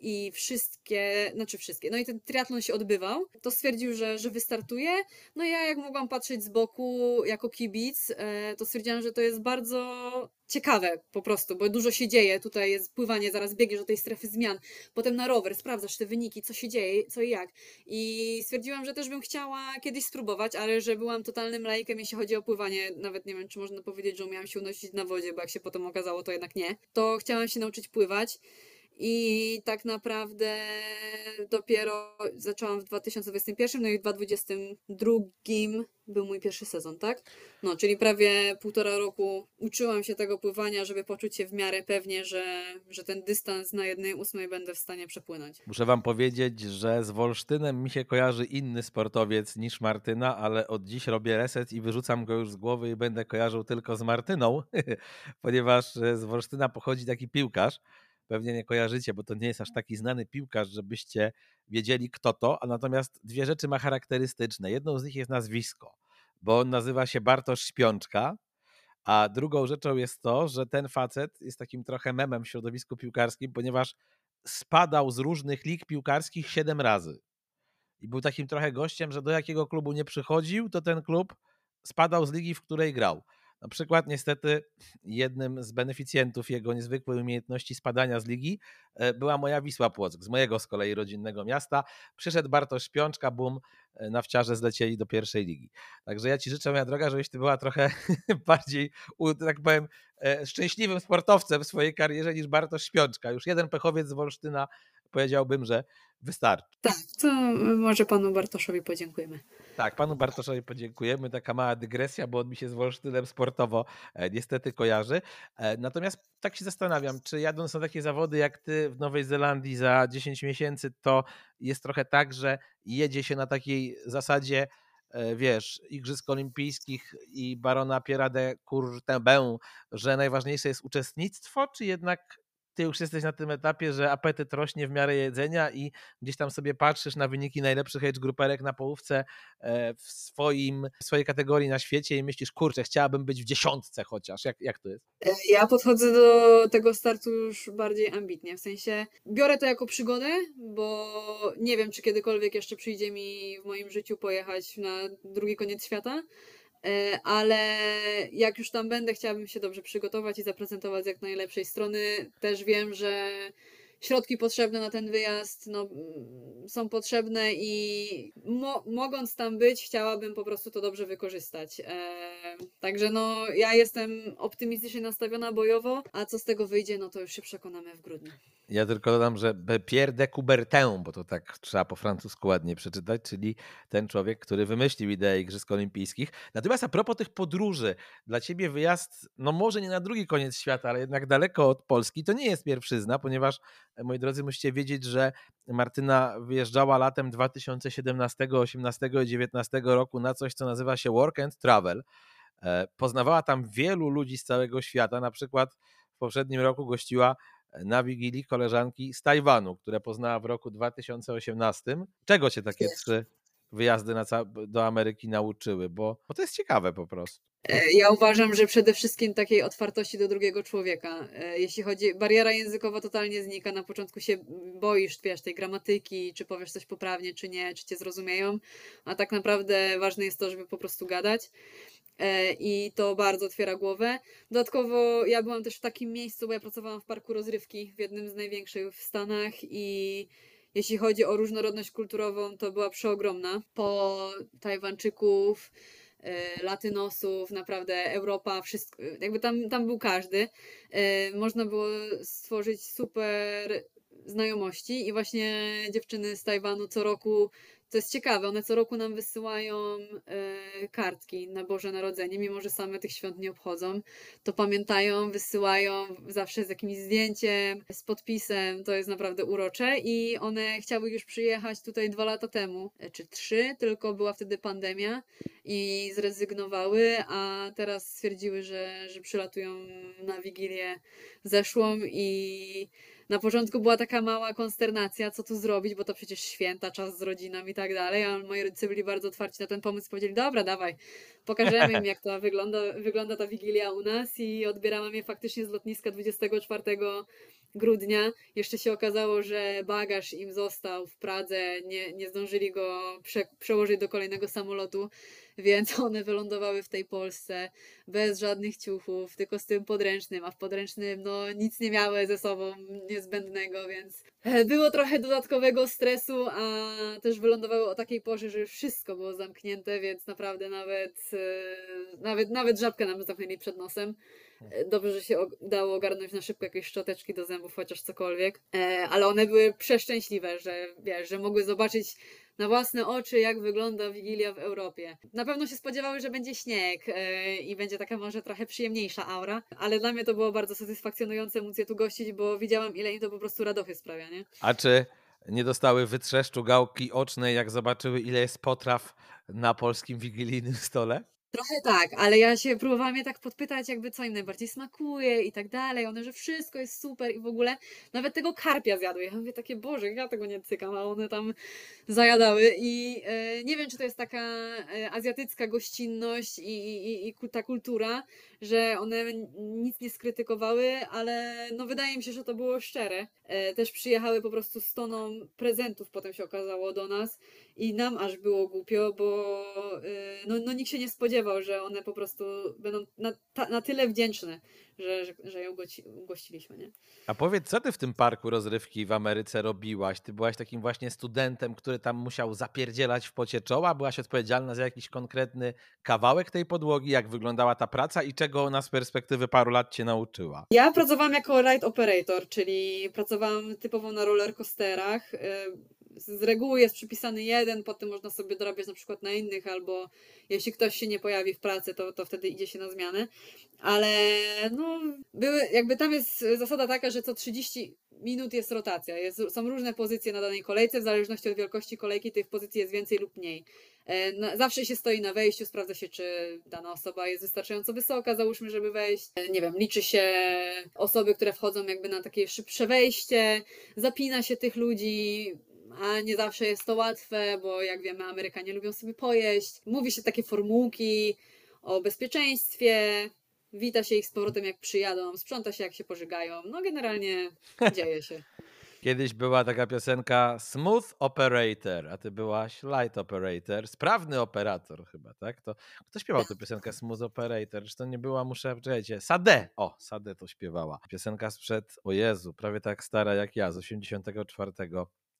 i wszystkie, znaczy wszystkie, no i ten triatlon się odbywał, to stwierdził, że, że wystartuje. No ja jak mogłam patrzeć z boku jako kibic, e, to stwierdziłam, że to jest bardzo ciekawe po prostu, bo dużo się dzieje, tutaj jest pływanie, zaraz biegniesz do tej strefy zmian, potem na rower, sprawdzasz te wyniki, co się dzieje, co i jak. I stwierdziłam, że też bym chciała kiedyś spróbować, ale że byłam totalnym laikem, jeśli chodzi o pływanie, nawet nie wiem, czy można powiedzieć, że umiałam się unosić na wodzie, bo jak się potem okazało, to jednak nie. To chciałam się nauczyć pływać. I tak naprawdę dopiero zaczęłam w 2021, no i w 2022 był mój pierwszy sezon, tak? No, czyli prawie półtora roku uczyłam się tego pływania, żeby poczuć się w miarę pewnie, że, że ten dystans na jednej ósmej będę w stanie przepłynąć. Muszę wam powiedzieć, że z Wolsztynem mi się kojarzy inny sportowiec niż Martyna, ale od dziś robię reset i wyrzucam go już z głowy i będę kojarzył tylko z Martyną, ponieważ z Wolsztyna pochodzi taki piłkarz, pewnie nie kojarzycie, bo to nie jest aż taki znany piłkarz, żebyście wiedzieli kto to, a natomiast dwie rzeczy ma charakterystyczne. Jedną z nich jest nazwisko, bo on nazywa się Bartosz Śpiączka, a drugą rzeczą jest to, że ten facet jest takim trochę memem w środowisku piłkarskim, ponieważ spadał z różnych lig piłkarskich siedem razy. I był takim trochę gościem, że do jakiego klubu nie przychodził, to ten klub spadał z ligi, w której grał. Na przykład niestety jednym z beneficjentów jego niezwykłej umiejętności spadania z ligi e, była moja Wisła Płock, z mojego z kolei rodzinnego miasta. Przyszedł Bartosz Piączka, bum, e, na wciarze zlecieli do pierwszej ligi. Także ja Ci życzę, moja droga, żebyś Ty była trochę bardziej, tak powiem, e, szczęśliwym sportowcem w swojej karierze niż Bartosz Śpiączka. Już jeden pechowiec z Wolsztyna powiedziałbym, że wystarczy. Tak, to może panu Bartoszowi podziękujemy. Tak, panu Bartoszowi podziękujemy. Taka mała dygresja, bo on mi się z Wolsztynem sportowo e, niestety kojarzy. E, natomiast tak się zastanawiam, czy jadąc na takie zawody jak ty w Nowej Zelandii za 10 miesięcy, to jest trochę tak, że jedzie się na takiej zasadzie, e, wiesz, Igrzysk Olimpijskich i barona Pierre de Courtebin, że najważniejsze jest uczestnictwo, czy jednak ty już jesteś na tym etapie, że apetyt rośnie w miarę jedzenia i gdzieś tam sobie patrzysz na wyniki najlepszych age gruperek na połówce e, w swoim, w swojej kategorii na świecie i myślisz, kurczę, chciałabym być w dziesiątce chociaż. Jak, jak to jest? E, ja podchodzę do tego startu już bardziej ambitnie, w sensie biorę to jako przygodę, bo nie wiem, czy kiedykolwiek jeszcze przyjdzie mi w moim życiu pojechać na drugi koniec świata, ale jak już tam będę, chciałabym się dobrze przygotować i zaprezentować z jak najlepszej strony. Też wiem, że środki potrzebne na ten wyjazd no, mm, są potrzebne i mo mogąc tam być, chciałabym po prostu to dobrze wykorzystać. E, także no, ja jestem optymistycznie nastawiona bojowo, a co z tego wyjdzie, no to już się przekonamy w grudniu. Ja tylko dodam, że Pierre de Coubertin, bo to tak trzeba po francusku ładnie przeczytać, czyli ten człowiek, który wymyślił ideę Igrzysk Olimpijskich. Natomiast a propos tych podróży, dla ciebie wyjazd, no może nie na drugi koniec świata, ale jednak daleko od Polski, to nie jest pierwszyzna, ponieważ, moi drodzy, musicie wiedzieć, że Martyna wyjeżdżała latem 2017, 18 i 19 roku na coś, co nazywa się Work and Travel. E, poznawała tam wielu ludzi z całego świata, na przykład w poprzednim roku gościła na Wigilii koleżanki z Tajwanu, które poznała w roku 2018. Czego cię takie trzy wyjazdy na do Ameryki nauczyły? Bo, bo to jest ciekawe po prostu. E, ja uważam, że przede wszystkim takiej otwartości do drugiego człowieka. E, jeśli chodzi, bariera językowa totalnie znika. Na początku się boisz, wiesz, tej gramatyki, czy powiesz coś poprawnie, czy nie, czy cię zrozumieją, a tak naprawdę ważne jest to, żeby po prostu gadać. E, i to bardzo otwiera głowę. Dodatkowo ja byłam też w takim miejscu, bo ja pracowałam w parku rozrywki w jednym z największych w Stanach i jeśli chodzi o różnorodność kulturową, to była przeogromna. Po Tajwańczyków, Latynosów, naprawdę Europa, wszystko, jakby tam, tam był każdy. E, można było stworzyć super znajomości i właśnie dziewczyny z Tajwanu co roku to jest ciekawe, one co roku nam wysyłają e, kartki na Boże Narodzenie, mimo że same tych świąt nie obchodzą, to pamiętają, wysyłają zawsze z jakimś zdjęciem, z podpisem, to jest naprawdę urocze i one chciały już przyjechać tutaj dwa lata temu, e, czy trzy, tylko była wtedy pandemia i zrezygnowały, a teraz stwierdziły, że, że przylatują na Wigilię zeszłą i na początku była taka mała konsternacja, co tu zrobić, bo to przecież święta, czas z rodziną i tak dalej, a moi rodzice byli bardzo otwarci na ten pomysł, powiedzieli, dobra, dawaj, pokażemy im, jak to wygląda, wygląda ta Wigilia u nas i odbierałam je faktycznie z lotniska 24 grudnia. Jeszcze się okazało, że bagaż im został w Pradze, nie, nie zdążyli go prze, przełożyć do kolejnego samolotu, więc one wylądowały w tej Polsce bez żadnych ciuchów, tylko z tym podręcznym, a w podręcznym no nic nie miały ze sobą niezbędnego, więc e, było trochę dodatkowego stresu, a też wylądowały o takiej porze, że wszystko było zamknięte, więc naprawdę nawet, e, nawet, nawet żabkę nam zamknęli przed nosem. E, dobrze, że się udało ogarnąć na szybko jakieś szczoteczki do zębów, chociaż cokolwiek. Ale one były przeszczęśliwe, że wiesz, że mogły zobaczyć na własne oczy, jak wygląda Wigilia w Europie. Na pewno się spodziewały, że będzie śnieg yy, i będzie taka może trochę przyjemniejsza aura, ale dla mnie to było bardzo satysfakcjonujące móc je tu gościć, bo widziałam, ile im to po prostu radochy sprawia, nie? A czy nie dostały wytrzeszczu gałki ocznej, jak zobaczyły, ile jest potraw na polskim wigilijnym stole? Trochę tak, ale ja się próbowałam je tak podpytać, jakby co im najbardziej smakuje i tak dalej. One, że wszystko jest super i w ogóle nawet tego karpia zjadły. Ja mówię takie, Boże, ja tego nie cykam, a one tam zajadały i e, nie wiem, czy to jest taka e, azjatycka gościnność i, i, i ta kultura, że one nic nie skrytykowały, ale no wydaje mi się, że to było szczere. E, też przyjechały po prostu z toną prezentów, potem się okazało do nas i nam aż było głupio, bo e, no, no nikt się nie spodziewał, że one po prostu będą na, ta, na tyle wdzięczne, że, że, że ją ugościliśmy. Nie? A powiedz, co ty w tym parku rozrywki w Ameryce robiłaś? Ty byłaś takim właśnie studentem, który tam musiał zapierdzielać w pocie czoła? Byłaś odpowiedzialna za jakiś konkretny kawałek tej podłogi? Jak wyglądała ta praca i czego ona z perspektywy paru lat cię nauczyła? Ja pracowałam jako ride operator, czyli pracowałam typowo na rollercoasterach z reguły jest przypisany jeden, potem można sobie dorabiać na przykład na innych, albo jeśli ktoś się nie pojawi w pracy, to, to wtedy idzie się na zmianę. Ale no, były, jakby tam jest zasada taka, że co 30 minut jest rotacja. Jest, są różne pozycje na danej kolejce, w zależności od wielkości kolejki tych pozycji jest więcej lub mniej. E, zawsze się stoi na wejściu, sprawdza się, czy dana osoba jest wystarczająco wysoka, załóżmy, żeby wejść. E, nie wiem, liczy się osoby, które wchodzą jakby na takie szybsze wejście, zapina się tych ludzi, a nie zawsze jest to łatwe, bo jak wiemy, Amerykanie lubią sobie pojeść. Mówi się takie formułki o bezpieczeństwie, wita się ich z powrotem jak przyjadą, sprząta się jak się pożygają. No generalnie dzieje się. Kiedyś była taka piosenka Smooth Operator, a ty byłaś Light Operator, sprawny operator chyba, tak? To kto śpiewał tę piosenkę Smooth Operator? Czy to nie była, muszę, czekajcie, Sade, o, Sade to śpiewała. Piosenka sprzed, o Jezu, prawie tak stara jak ja, z 84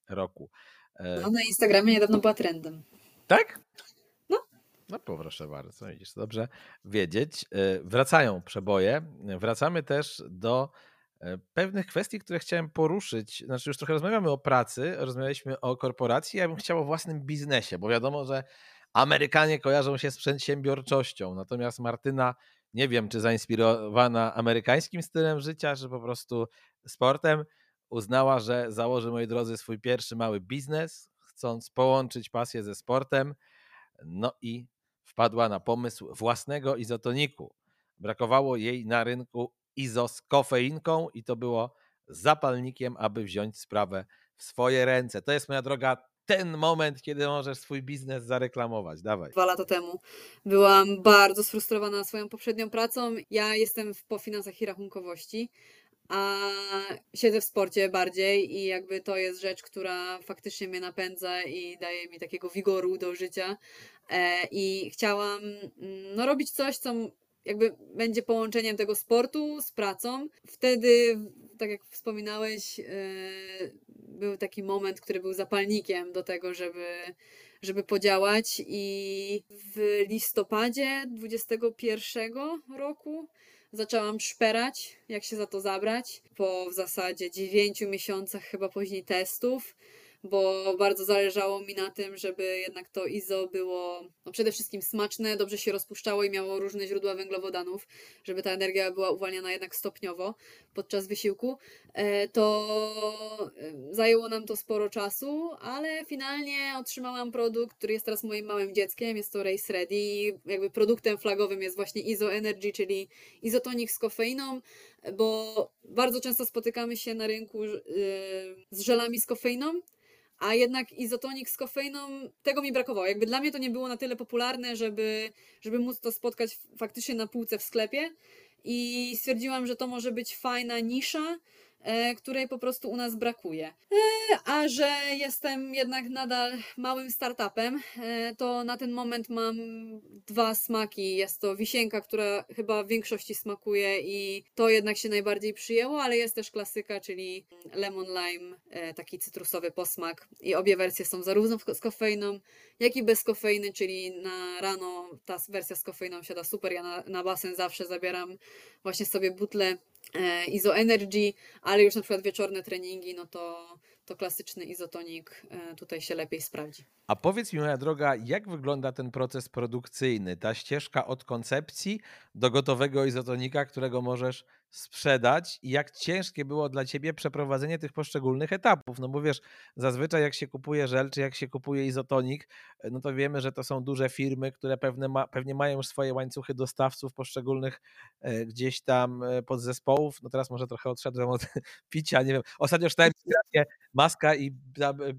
roku. No, na Instagramie niedawno była trendem. Tak? No. No proszę bardzo, widzisz, dobrze wiedzieć. E, wracają przeboje. Wracamy też do E, pewnych kwestii, które chciałem poruszyć. Znaczy, już trochę rozmawiamy o pracy, rozmawialiśmy o korporacji. Ja bym chciał o własnym biznesie, bo wiadomo, że Amerykanie kojarzą się z przedsiębiorczością. Natomiast Martyna, nie wiem, czy zainspirowana amerykańskim stylem życia, czy po prostu sportem, uznała, że założy, moi drodzy, swój pierwszy mały biznes, chcąc połączyć pasję ze sportem. No i wpadła na pomysł własnego izotoniku. Brakowało jej na rynku izo z kofeinką i to było zapalnikiem, aby wziąć sprawę w swoje ręce. To jest moja droga ten moment, kiedy możesz swój biznes zareklamować. Dawaj. Dwa lata temu byłam bardzo sfrustrowana swoją poprzednią pracą. Ja jestem po finansach i rachunkowości, a siedzę w sporcie bardziej i jakby to jest rzecz, która faktycznie mnie napędza i daje mi takiego wigoru do życia. E, I chciałam mm, no, robić coś, co jakby będzie połączeniem tego sportu z pracą. Wtedy, tak jak wspominałeś, e, był taki moment, który był zapalnikiem do tego, żeby, żeby podziałać i w listopadzie 21 roku zaczęłam szperać, jak się za to zabrać. Po w zasadzie 9 miesiącach chyba później testów bo bardzo zależało mi na tym, żeby jednak to IZO było no przede wszystkim smaczne, dobrze się rozpuszczało i miało różne źródła węglowodanów, żeby ta energia była uwalniana jednak stopniowo podczas wysiłku. E, to e, zajęło nam to sporo czasu, ale finalnie otrzymałam produkt, który jest teraz moim małym dzieckiem, jest to Race Ready jakby produktem flagowym jest właśnie IZO Energy, czyli izotonik z kofeiną, bo bardzo często spotykamy się na rynku e, z żelami z kofeiną, a jednak izotonik z kofeiną, tego mi brakowało. Jakby dla mnie to nie było na tyle popularne, żeby, żeby móc to spotkać faktycznie na półce w sklepie i stwierdziłam, że to może być fajna nisza, której po prostu u nas brakuje. E, a że jestem jednak nadal małym startupem, e, to na ten moment mam dwa smaki. Jest to wisienka, która chyba w większości smakuje i to jednak się najbardziej przyjęło, ale jest też klasyka, czyli lemon lime, taki cytrusowy posmak. I obie wersje są zarówno z kofeiną, jak i bez kofeiny, czyli na rano ta wersja z kofeiną siada super. Ja na, na basen zawsze zabieram właśnie sobie butlę E, Izo Energy, ale już na przykład wieczorne treningi, no to, to klasyczny izotonik e, tutaj się lepiej sprawdzi. A powiedz mi, moja droga, jak wygląda ten proces produkcyjny, ta ścieżka od koncepcji do gotowego izotonika, którego możesz sprzedać i jak ciężkie było dla ciebie przeprowadzenie tych poszczególnych etapów. No bo wiesz, zazwyczaj jak się kupuje żel, czy jak się kupuje izotonik, e, no to wiemy, że to są duże firmy, które pewne ma, pewnie mają już swoje łańcuchy dostawców poszczególnych e, gdzieś tam e, podzespołów. No teraz może trochę odszedłem od picia, nie wiem. Ostatnio czytałem maska i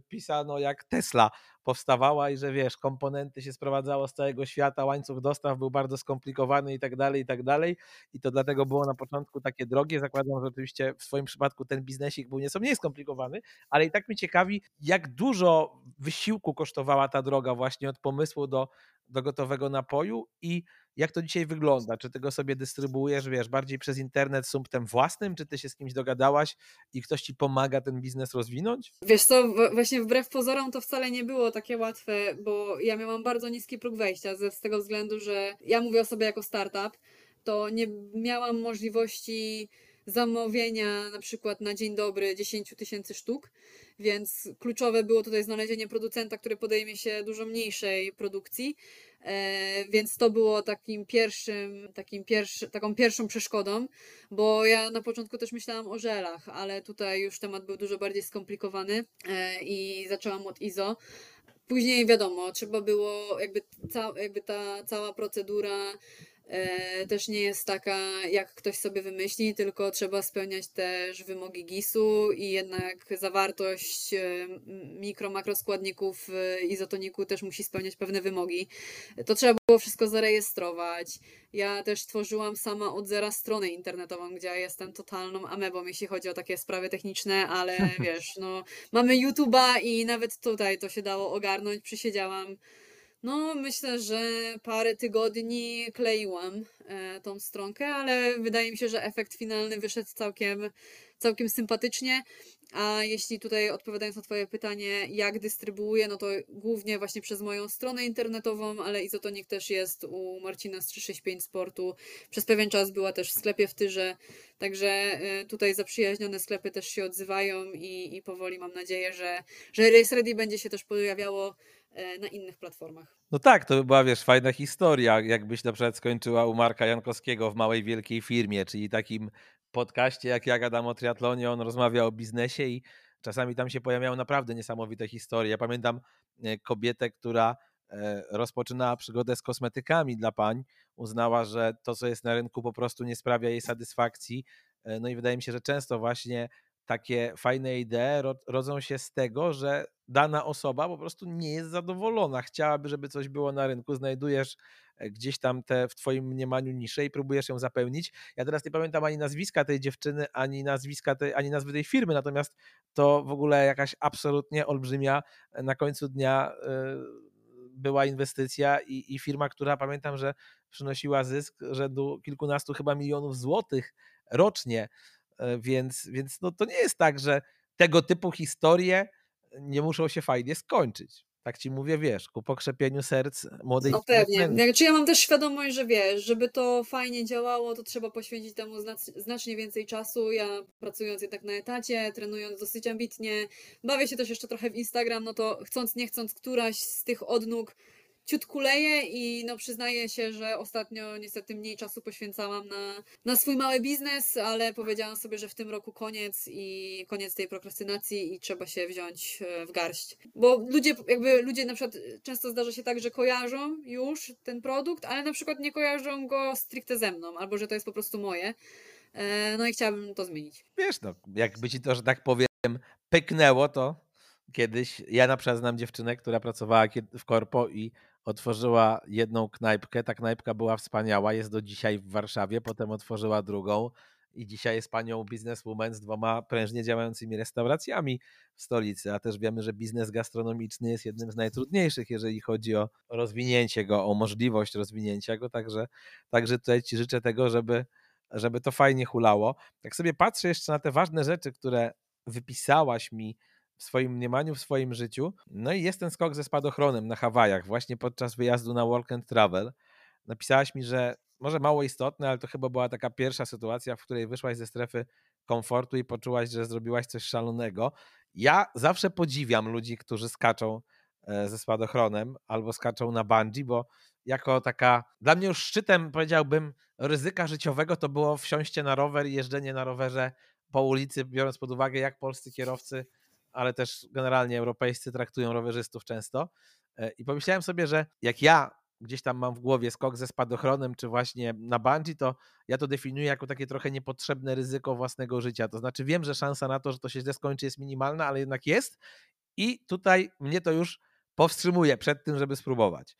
pisano jak Tesla powstawała i że wiesz, komponenty się sprowadzało z całego świata, łańcuch dostaw był bardzo skomplikowany i tak dalej, i tak dalej. I to dlatego było na początku takie drogie. Zakładam, że oczywiście w swoim przypadku ten biznesik był nieco mniej skomplikowany, ale i tak mnie ciekawi, jak dużo wysiłku kosztowała ta droga właśnie od pomysłu do, do gotowego napoju i jak to dzisiaj wygląda? Czy ty go sobie dystrybuujesz, wiesz, bardziej przez internet sumptem własnym, czy ty się z kimś dogadałaś i ktoś ci pomaga ten biznes rozwinąć? Wiesz co, właśnie wbrew pozorom to wcale nie było takie łatwe, bo ja miałam bardzo niski próg wejścia z tego względu, że ja mówię o sobie jako startup, to nie miałam możliwości zamówienia na przykład na dzień dobry 10 tysięcy sztuk, więc kluczowe było tutaj znalezienie producenta, który podejmie się dużo mniejszej produkcji, e, więc to było takim pierwszym, takim pierwszy, taką pierwszą przeszkodą, bo ja na początku też myślałam o żelach, ale tutaj już temat był dużo bardziej skomplikowany e, i zaczęłam od ISO. Później wiadomo, trzeba było jakby, ca, jakby ta cała procedura też nie jest taka, jak ktoś sobie wymyśli, tylko trzeba spełniać też wymogi GIS-u i jednak zawartość e, mikro, makroskładników e, izotoniku też musi spełniać pewne wymogi. To trzeba było wszystko zarejestrować. Ja też tworzyłam sama od zera stronę internetową, gdzie ja jestem totalną amebą, jeśli chodzi o takie sprawy techniczne, ale wiesz, no mamy YouTube'a i nawet tutaj to się dało ogarnąć, przysiedziałam no, myślę, że parę tygodni kleiłam e, tą stronkę, ale wydaje mi się, że efekt finalny wyszedł całkiem, całkiem sympatycznie. A jeśli tutaj odpowiadając na Twoje pytanie, jak dystrybuuję, no to głównie właśnie przez moją stronę internetową, ale Izotonik też jest u Marcina z 365 Sportu. Przez pewien czas była też w sklepie w Tyrze, także e, tutaj zaprzyjaźnione sklepy też się odzywają i, i powoli mam nadzieję, że, że Race Ready będzie się też pojawiało na innych platformach. No tak, to by była, wiesz, fajna historia, jakbyś na przykład skończyła u Marka Jankowskiego w małej, wielkiej firmie, czyli takim podcaście, jak ja gadam o triatlonie, on rozmawia o biznesie i czasami tam się pojawiają naprawdę niesamowite historie. Ja pamiętam e, kobietę, która e, rozpoczynała przygodę z kosmetykami dla pań, uznała, że to, co jest na rynku, po prostu nie sprawia jej satysfakcji. No i wydaje mi się, że często właśnie takie fajne idee rodzą się z tego, że dana osoba po prostu nie jest zadowolona. Chciałaby, żeby coś było na rynku, znajdujesz e, gdzieś tam te w twoim mniemaniu niszę i próbujesz ją zapełnić. Ja teraz nie pamiętam ani nazwiska tej dziewczyny, ani nazwiska tej, ani nazwy tej firmy, natomiast to w ogóle jakaś absolutnie olbrzymia e, na końcu dnia yy, była inwestycja i, i firma, która pamiętam, że przynosiła zysk rzędu kilkunastu chyba milionów złotych rocznie E, więc, więc no to nie jest tak, że tego typu historie nie muszą się fajnie skończyć. Tak ci mówię, wiesz, ku pokrzepieniu serc młodej No pewnie. Czy ja mam też świadomość, że wiesz, żeby to fajnie działało, to trzeba poświęcić temu znacznie więcej czasu. Ja pracując jednak na etacie, trenując dosyć ambitnie, bawię się też jeszcze trochę w Instagram, no to chcąc, nie chcąc, któraś z tych odnóg ciut kuleje i no przyznaję się, że ostatnio niestety mniej czasu poświęcałam na, na swój mały biznes, ale powiedziałam sobie, że w tym roku koniec i koniec tej prokrastynacji i trzeba się wziąć e, w garść. Bo ludzie, jakby ludzie na przykład często zdarza się tak, że kojarzą już ten produkt, ale na przykład nie kojarzą go stricte ze mną, albo że to jest po prostu moje. E, no i chciałabym to zmienić. Wiesz, no, jakby ci to, że tak powiem, pyknęło, to kiedyś ja na przykład znam dziewczynę, która pracowała w korpo i otworzyła jedną knajpkę. Ta knajpka była wspaniała, jest do dzisiaj w Warszawie, potem otworzyła drugą i dzisiaj jest panią bizneswoman z dwoma prężnie działającymi restauracjami w stolicy, a też wiemy, że biznes gastronomiczny jest jednym z najtrudniejszych, jeżeli chodzi o rozwinięcie go, o możliwość rozwinięcia go, także, także tutaj Ci życzę tego, żeby, żeby to fajnie hulało. Tak sobie patrzę jeszcze na te ważne rzeczy, które wypisałaś mi w swoim mniemaniu, w swoim życiu. No i jest ten skok ze spadochronem na Hawajach, właśnie podczas wyjazdu na Work and Travel. Napisałaś mi, że może mało istotne, ale to chyba była taka pierwsza sytuacja, w której wyszłaś ze strefy komfortu i poczułaś, że zrobiłaś coś szalonego. Ja zawsze podziwiam ludzi, którzy skaczą e, ze spadochronem albo skaczą na bungee, bo jako taka, dla mnie już szczytem powiedziałbym ryzyka życiowego to było wsiąście na rower i jeżdżenie na rowerze po ulicy, biorąc pod uwagę jak polscy kierowcy ale też generalnie europejscy traktują rowerzystów często. E, I pomyślałem sobie, że jak ja gdzieś tam mam w głowie skok ze spadochronem, czy właśnie na bungee, to ja to definiuję jako takie trochę niepotrzebne ryzyko własnego życia. To znaczy wiem, że szansa na to, że to się źle skończy jest minimalna, ale jednak jest i tutaj mnie to już powstrzymuje przed tym, żeby spróbować.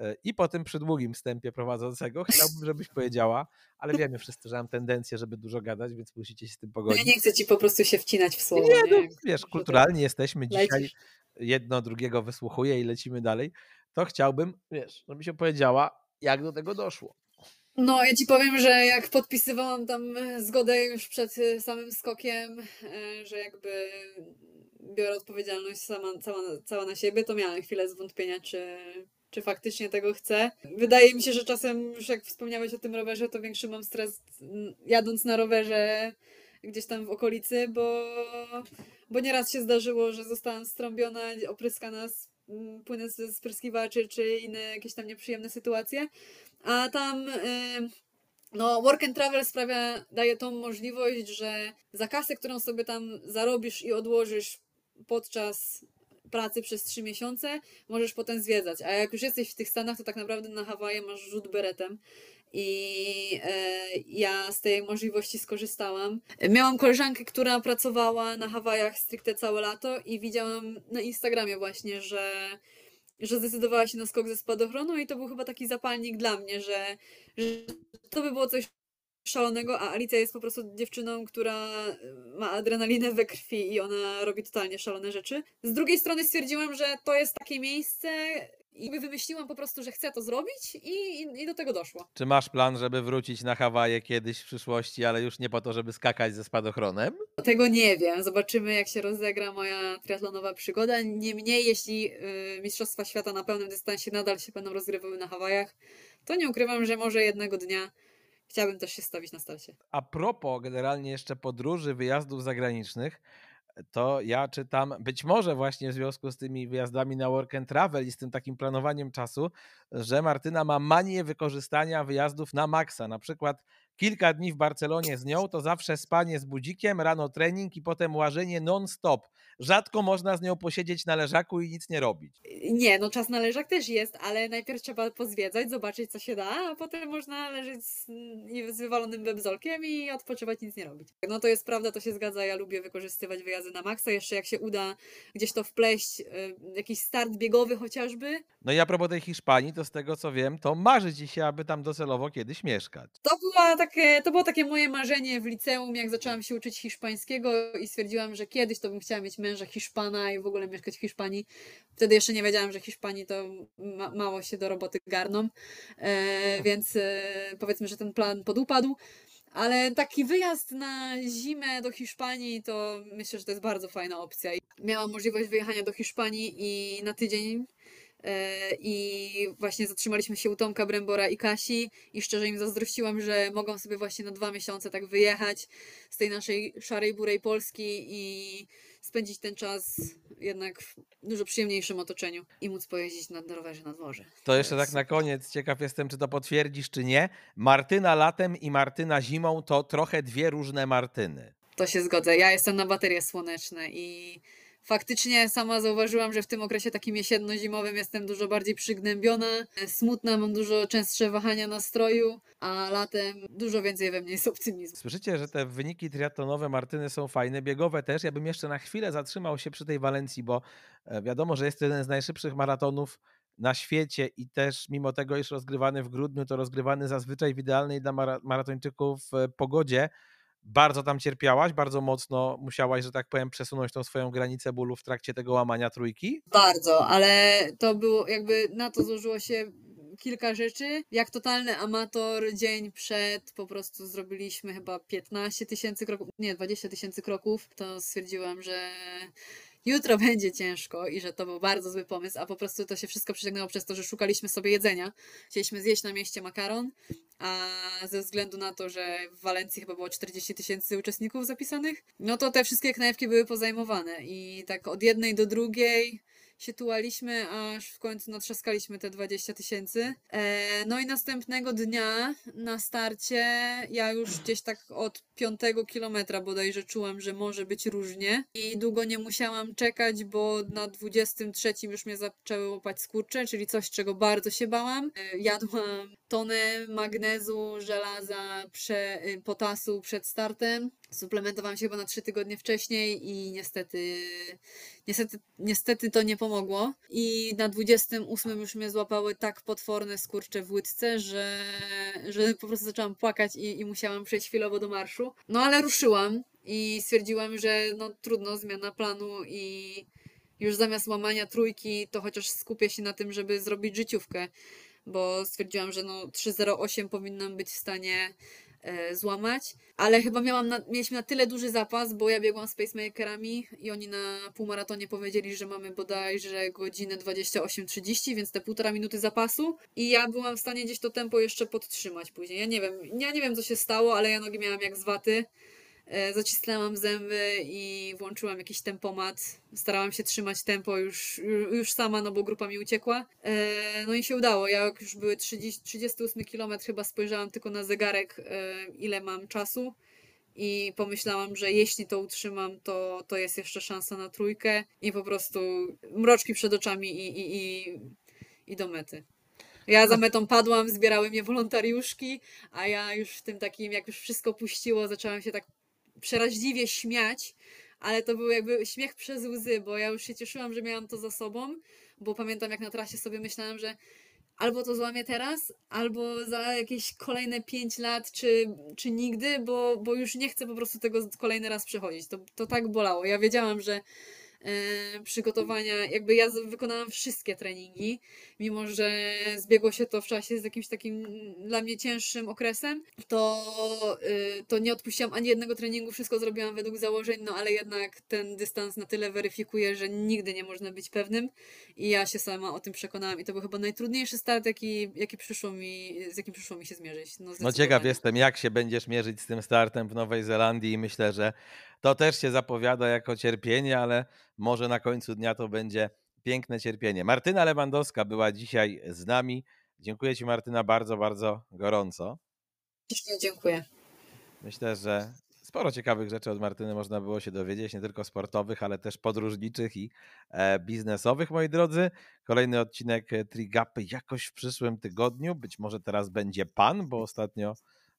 E, I po tym przydługim wstępie prowadzącego chciałbym, żebyś powiedziała, ale wiemy wszyscy, że mam tendencję, żeby dużo gadać, więc musicie się z tym pogodzić. Ja nie chcę ci po prostu się wcinać w słowo. Nie, no, wiesz, kulturalnie jesteśmy dzisiaj, lecisz. jedno drugiego wysłuchuje i lecimy dalej. To chciałbym, wiesz, żebyś opowiedziała, jak do tego doszło. No, ja ci powiem, że jak podpisywałam tam zgodę już przed samym skokiem, e, że jakby biorę odpowiedzialność sama, cała, cała na siebie, to miałam chwilę zwątpienia, czy, czy faktycznie tego chcę. Wydaje mi się, że czasem, już jak wspomniałeś o tym rowerze, to większy mam stres jadąc na rowerze gdzieś tam w okolicy, bo, bo nieraz się zdarzyło, że zostałam strąbiona, opryskana z płynem ze spryskiwaczy, czy inne jakieś tam nieprzyjemne sytuacje. A tam... Yy, no, work and travel sprawia, daje tą możliwość, że za kasę, którą sobie tam zarobisz i odłożysz podczas pracy przez trzy miesiące, możesz potem zwiedzać. A jak już jesteś w tych Stanach, to tak naprawdę na Hawaje masz rzut beretem. i e, ja z tej możliwości skorzystałam. Miałam koleżankę, która pracowała na Hawajach stricte całe lato i widziałam na Instagramie właśnie, że, że zdecydowała się na skok ze spadochronu i to był chyba taki zapalnik dla mnie, że, że to by było coś szalonego, a Alicja jest po prostu dziewczyną, która ma adrenalinę we krwi i ona robi totalnie szalone rzeczy. Z drugiej strony stwierdziłam, że to jest takie miejsce, i wymyśliłam po prostu, że chcę to zrobić i, i, i, do tego doszło. Czy masz plan, żeby wrócić na Hawaje kiedyś w przyszłości, ale już nie po to, żeby skakać ze spadochronem? Tego nie wiem. Zobaczymy, jak się rozegra moja triatlonowa przygoda. Niemniej, jeśli y, Mistrzostwa Świata na pełnym dystansie nadal się będą rozgrywały na Hawajach, to nie ukrywam, że może jednego dnia chciałabym też się stawić na starcie. A propos generalnie jeszcze podróży, wyjazdów zagranicznych, to ja czytam, być może właśnie w związku z tymi wyjazdami na work and travel i z tym takim planowaniem czasu, że Martyna ma manię wykorzystania wyjazdów na maksa. Na przykład kilka dni w Barcelonie z nią to zawsze spanie z budzikiem, rano trening i potem łażenie non-stop. Rzadko można z nią posiedzieć na leżaku i nic nie robić. Nie, no czas na leżak też jest, ale najpierw trzeba pozwiedzać, zobaczyć co się da, a potem można leżeć z, z wywalonym bebzolkiem i odpoczywać, nic nie robić. No to jest prawda, to się zgadza, ja lubię wykorzystywać wyjazdy na maksa, jeszcze jak się uda gdzieś to wpleść, y, jakiś start biegowy chociażby. No i a propos tej Hiszpanii, to z tego co wiem, to marzy ci się, aby tam docelowo kiedyś mieszkać. To, była takie, to było takie moje marzenie w liceum, jak zaczęłam się uczyć hiszpańskiego i stwierdziłam, że kiedyś to bym chciała mieć męża Hiszpana i w ogóle mieszkać w Hiszpanii. Wtedy jeszcze nie wiedziałam, że Hiszpanii to ma mało się do roboty garną, e, więc e, powiedzmy, że ten plan podupadł. Ale taki wyjazd na zimę do Hiszpanii to myślę, że to jest bardzo fajna opcja. Miałam możliwość wyjechania do Hiszpanii i na tydzień I właśnie zatrzymaliśmy się u Tomka Brembora i Kasi i szczerze im zazdrościłam, że mogą sobie właśnie na dwa miesiące tak wyjechać z tej naszej szarej, burej Polski i spędzić ten czas jednak w dużo przyjemniejszym otoczeniu i móc pojeździć na rowerze na dworze. To jeszcze tak na koniec, ciekaw jestem, czy to potwierdzisz, czy nie. Martyna latem i Martyna zimą to trochę dwie różne Martyny. To się zgodzę. Ja jestem na baterie słoneczne i faktycznie sama zauważyłam, że w tym okresie takim jesienno-zimowym jestem dużo bardziej przygnębiona, smutna, mam dużo częstsze wahania nastroju, a latem dużo więcej we mnie jest optymizmu. Słyszycie, że te wyniki triatlonowe Martyny są fajne, biegowe też. Ja bym jeszcze na chwilę zatrzymał się przy tej Walencji, bo e, wiadomo, że jest jeden z najszybszych maratonów na świecie i też mimo tego, iż rozgrywany w grudniu, to rozgrywany zazwyczaj w idealnej dla maratończyków e, pogodzie bardzo tam cierpiałaś, bardzo mocno musiałaś, że tak powiem, przesunąć tą swoją granicę bólu w trakcie tego łamania trójki? Bardzo, ale to było jakby na to złożyło się kilka rzeczy. Jak totalny amator, dzień przed po prostu zrobiliśmy chyba 15 tysięcy kroków, nie, 20 tysięcy kroków, to stwierdziłam, że jutro będzie ciężko i że to był bardzo zły pomysł, a po prostu to się wszystko przeciągnęło przez to, że szukaliśmy sobie jedzenia. Chcieliśmy zjeść na mieście makaron, a ze względu na to, że w Walencji chyba było 40 tysięcy uczestników zapisanych, no to te wszystkie knajpki były pozajmowane i tak od jednej do drugiej się tułaliśmy, aż w końcu natrzaskaliśmy te 20 tysięcy. E, no i następnego dnia na starcie ja już gdzieś tak od piątego kilometra bodajże czułam, że może być różnie i długo nie musiałam czekać, bo na 23 już mnie zaczęły łapać skurcze, czyli coś, czego bardzo się bałam. E, jadłam tonę magnezu, żelaza, prze, y, potasu przed startem. Suplementowałam się chyba na trzy tygodnie wcześniej i niestety, niestety, niestety to nie pomogło. I na 28 już mnie złapały tak potworne skurcze w łydce, że, że po prostu zaczęłam płakać i, i musiałam przejść chwilowo do marszu. No ale ruszyłam i stwierdziłam, że no trudno, zmiana planu i już zamiast łamania trójki, to chociaż skupię się na tym, żeby zrobić życiówkę bo stwierdziłam, że no 3.08 powinnam być w stanie złamać, ale chyba miałam na, mieliśmy na tyle duży zapas, bo ja biegłam z pacemakerami i oni na półmaratonie powiedzieli, że mamy bodajże godzinę 28.30, więc te półtora minuty zapasu i ja byłam w stanie gdzieś to tempo jeszcze podtrzymać później. Ja nie wiem, ja nie wiem co się stało, ale ja nogi miałam jak z waty. E, zacisnęłam zęby i włączyłam jakiś tempomat. Starałam się trzymać tempo już, już sama, no bo grupa mi uciekła. E, no i się udało. Ja jak już były 30, 38 km chyba spojrzałam tylko na zegarek, e, ile mam czasu i pomyślałam, że jeśli to utrzymam, to, to jest jeszcze szansa na trójkę i po prostu mroczki przed oczami i, i, i, i do mety. Ja za metą padłam, zbierały mnie wolontariuszki, a ja już w tym takim, jak już wszystko puściło, zaczęłam się tak przeraźliwie śmiać, ale to był jakby śmiech przez łzy, bo ja już się cieszyłam, że miałam to za sobą, bo pamiętam jak na trasie sobie myślałam, że albo to złamię teraz, albo za jakieś kolejne 5 lat, czy, czy nigdy, bo, bo już nie chcę po prostu tego kolejny raz przechodzić. To, to tak bolało. Ja wiedziałam, że przygotowania, jakby ja wykonałam wszystkie treningi, mimo że zbiegło się to w czasie z jakimś takim dla mnie cięższym okresem, to, y, to nie odpuściłam ani jednego treningu, wszystko zrobiłam według założeń, no ale jednak ten dystans na tyle weryfikuje, że nigdy nie można być pewnym. I ja się sama o tym przekonałam i to był chyba najtrudniejszy start, jaki, jaki przyszło mi, z jakim przyszło mi się zmierzyć. No, No ciekaw jestem, jak się będziesz mierzyć z tym startem w Nowej Zelandii i myślę, że to też się zapowiada jako cierpienie, ale może na końcu dnia to będzie piękne cierpienie. Martyna Lewandowska była dzisiaj z nami. Dziękuję Ci Martyna bardzo, bardzo gorąco. Dziękuję. Myślę, że sporo ciekawych rzeczy od Martyny można było się dowiedzieć, nie tylko sportowych, ale też podróżniczych i e, biznesowych, moi drodzy. Kolejny odcinek Trigapy jakoś w przyszłym tygodniu. Być może teraz będzie pan, bo ostatnio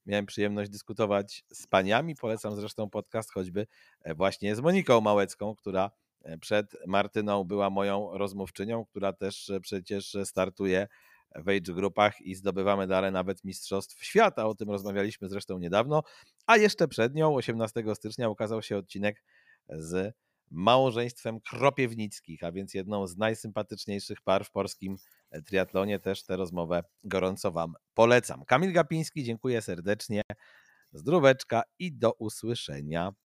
miałem przyjemność dyskutować z paniami. Polecam zresztą podcast choćby e, właśnie z Moniką Małecką, która e, przed Martyną była moją rozmówczynią, która też e, przecież startuje w age grupach i zdobywa medale nawet Mistrzostw Świata. O tym rozmawialiśmy zresztą niedawno. A jeszcze przed nią, 18 stycznia, ukazał się odcinek z małżeństwem Kropiewnickich, a więc jedną z najsympatyczniejszych par w polskim triatlonie. Też tę rozmowę gorąco Wam polecam. Kamil Gapiński, dziękuję serdecznie. Zdróweczka i do usłyszenia.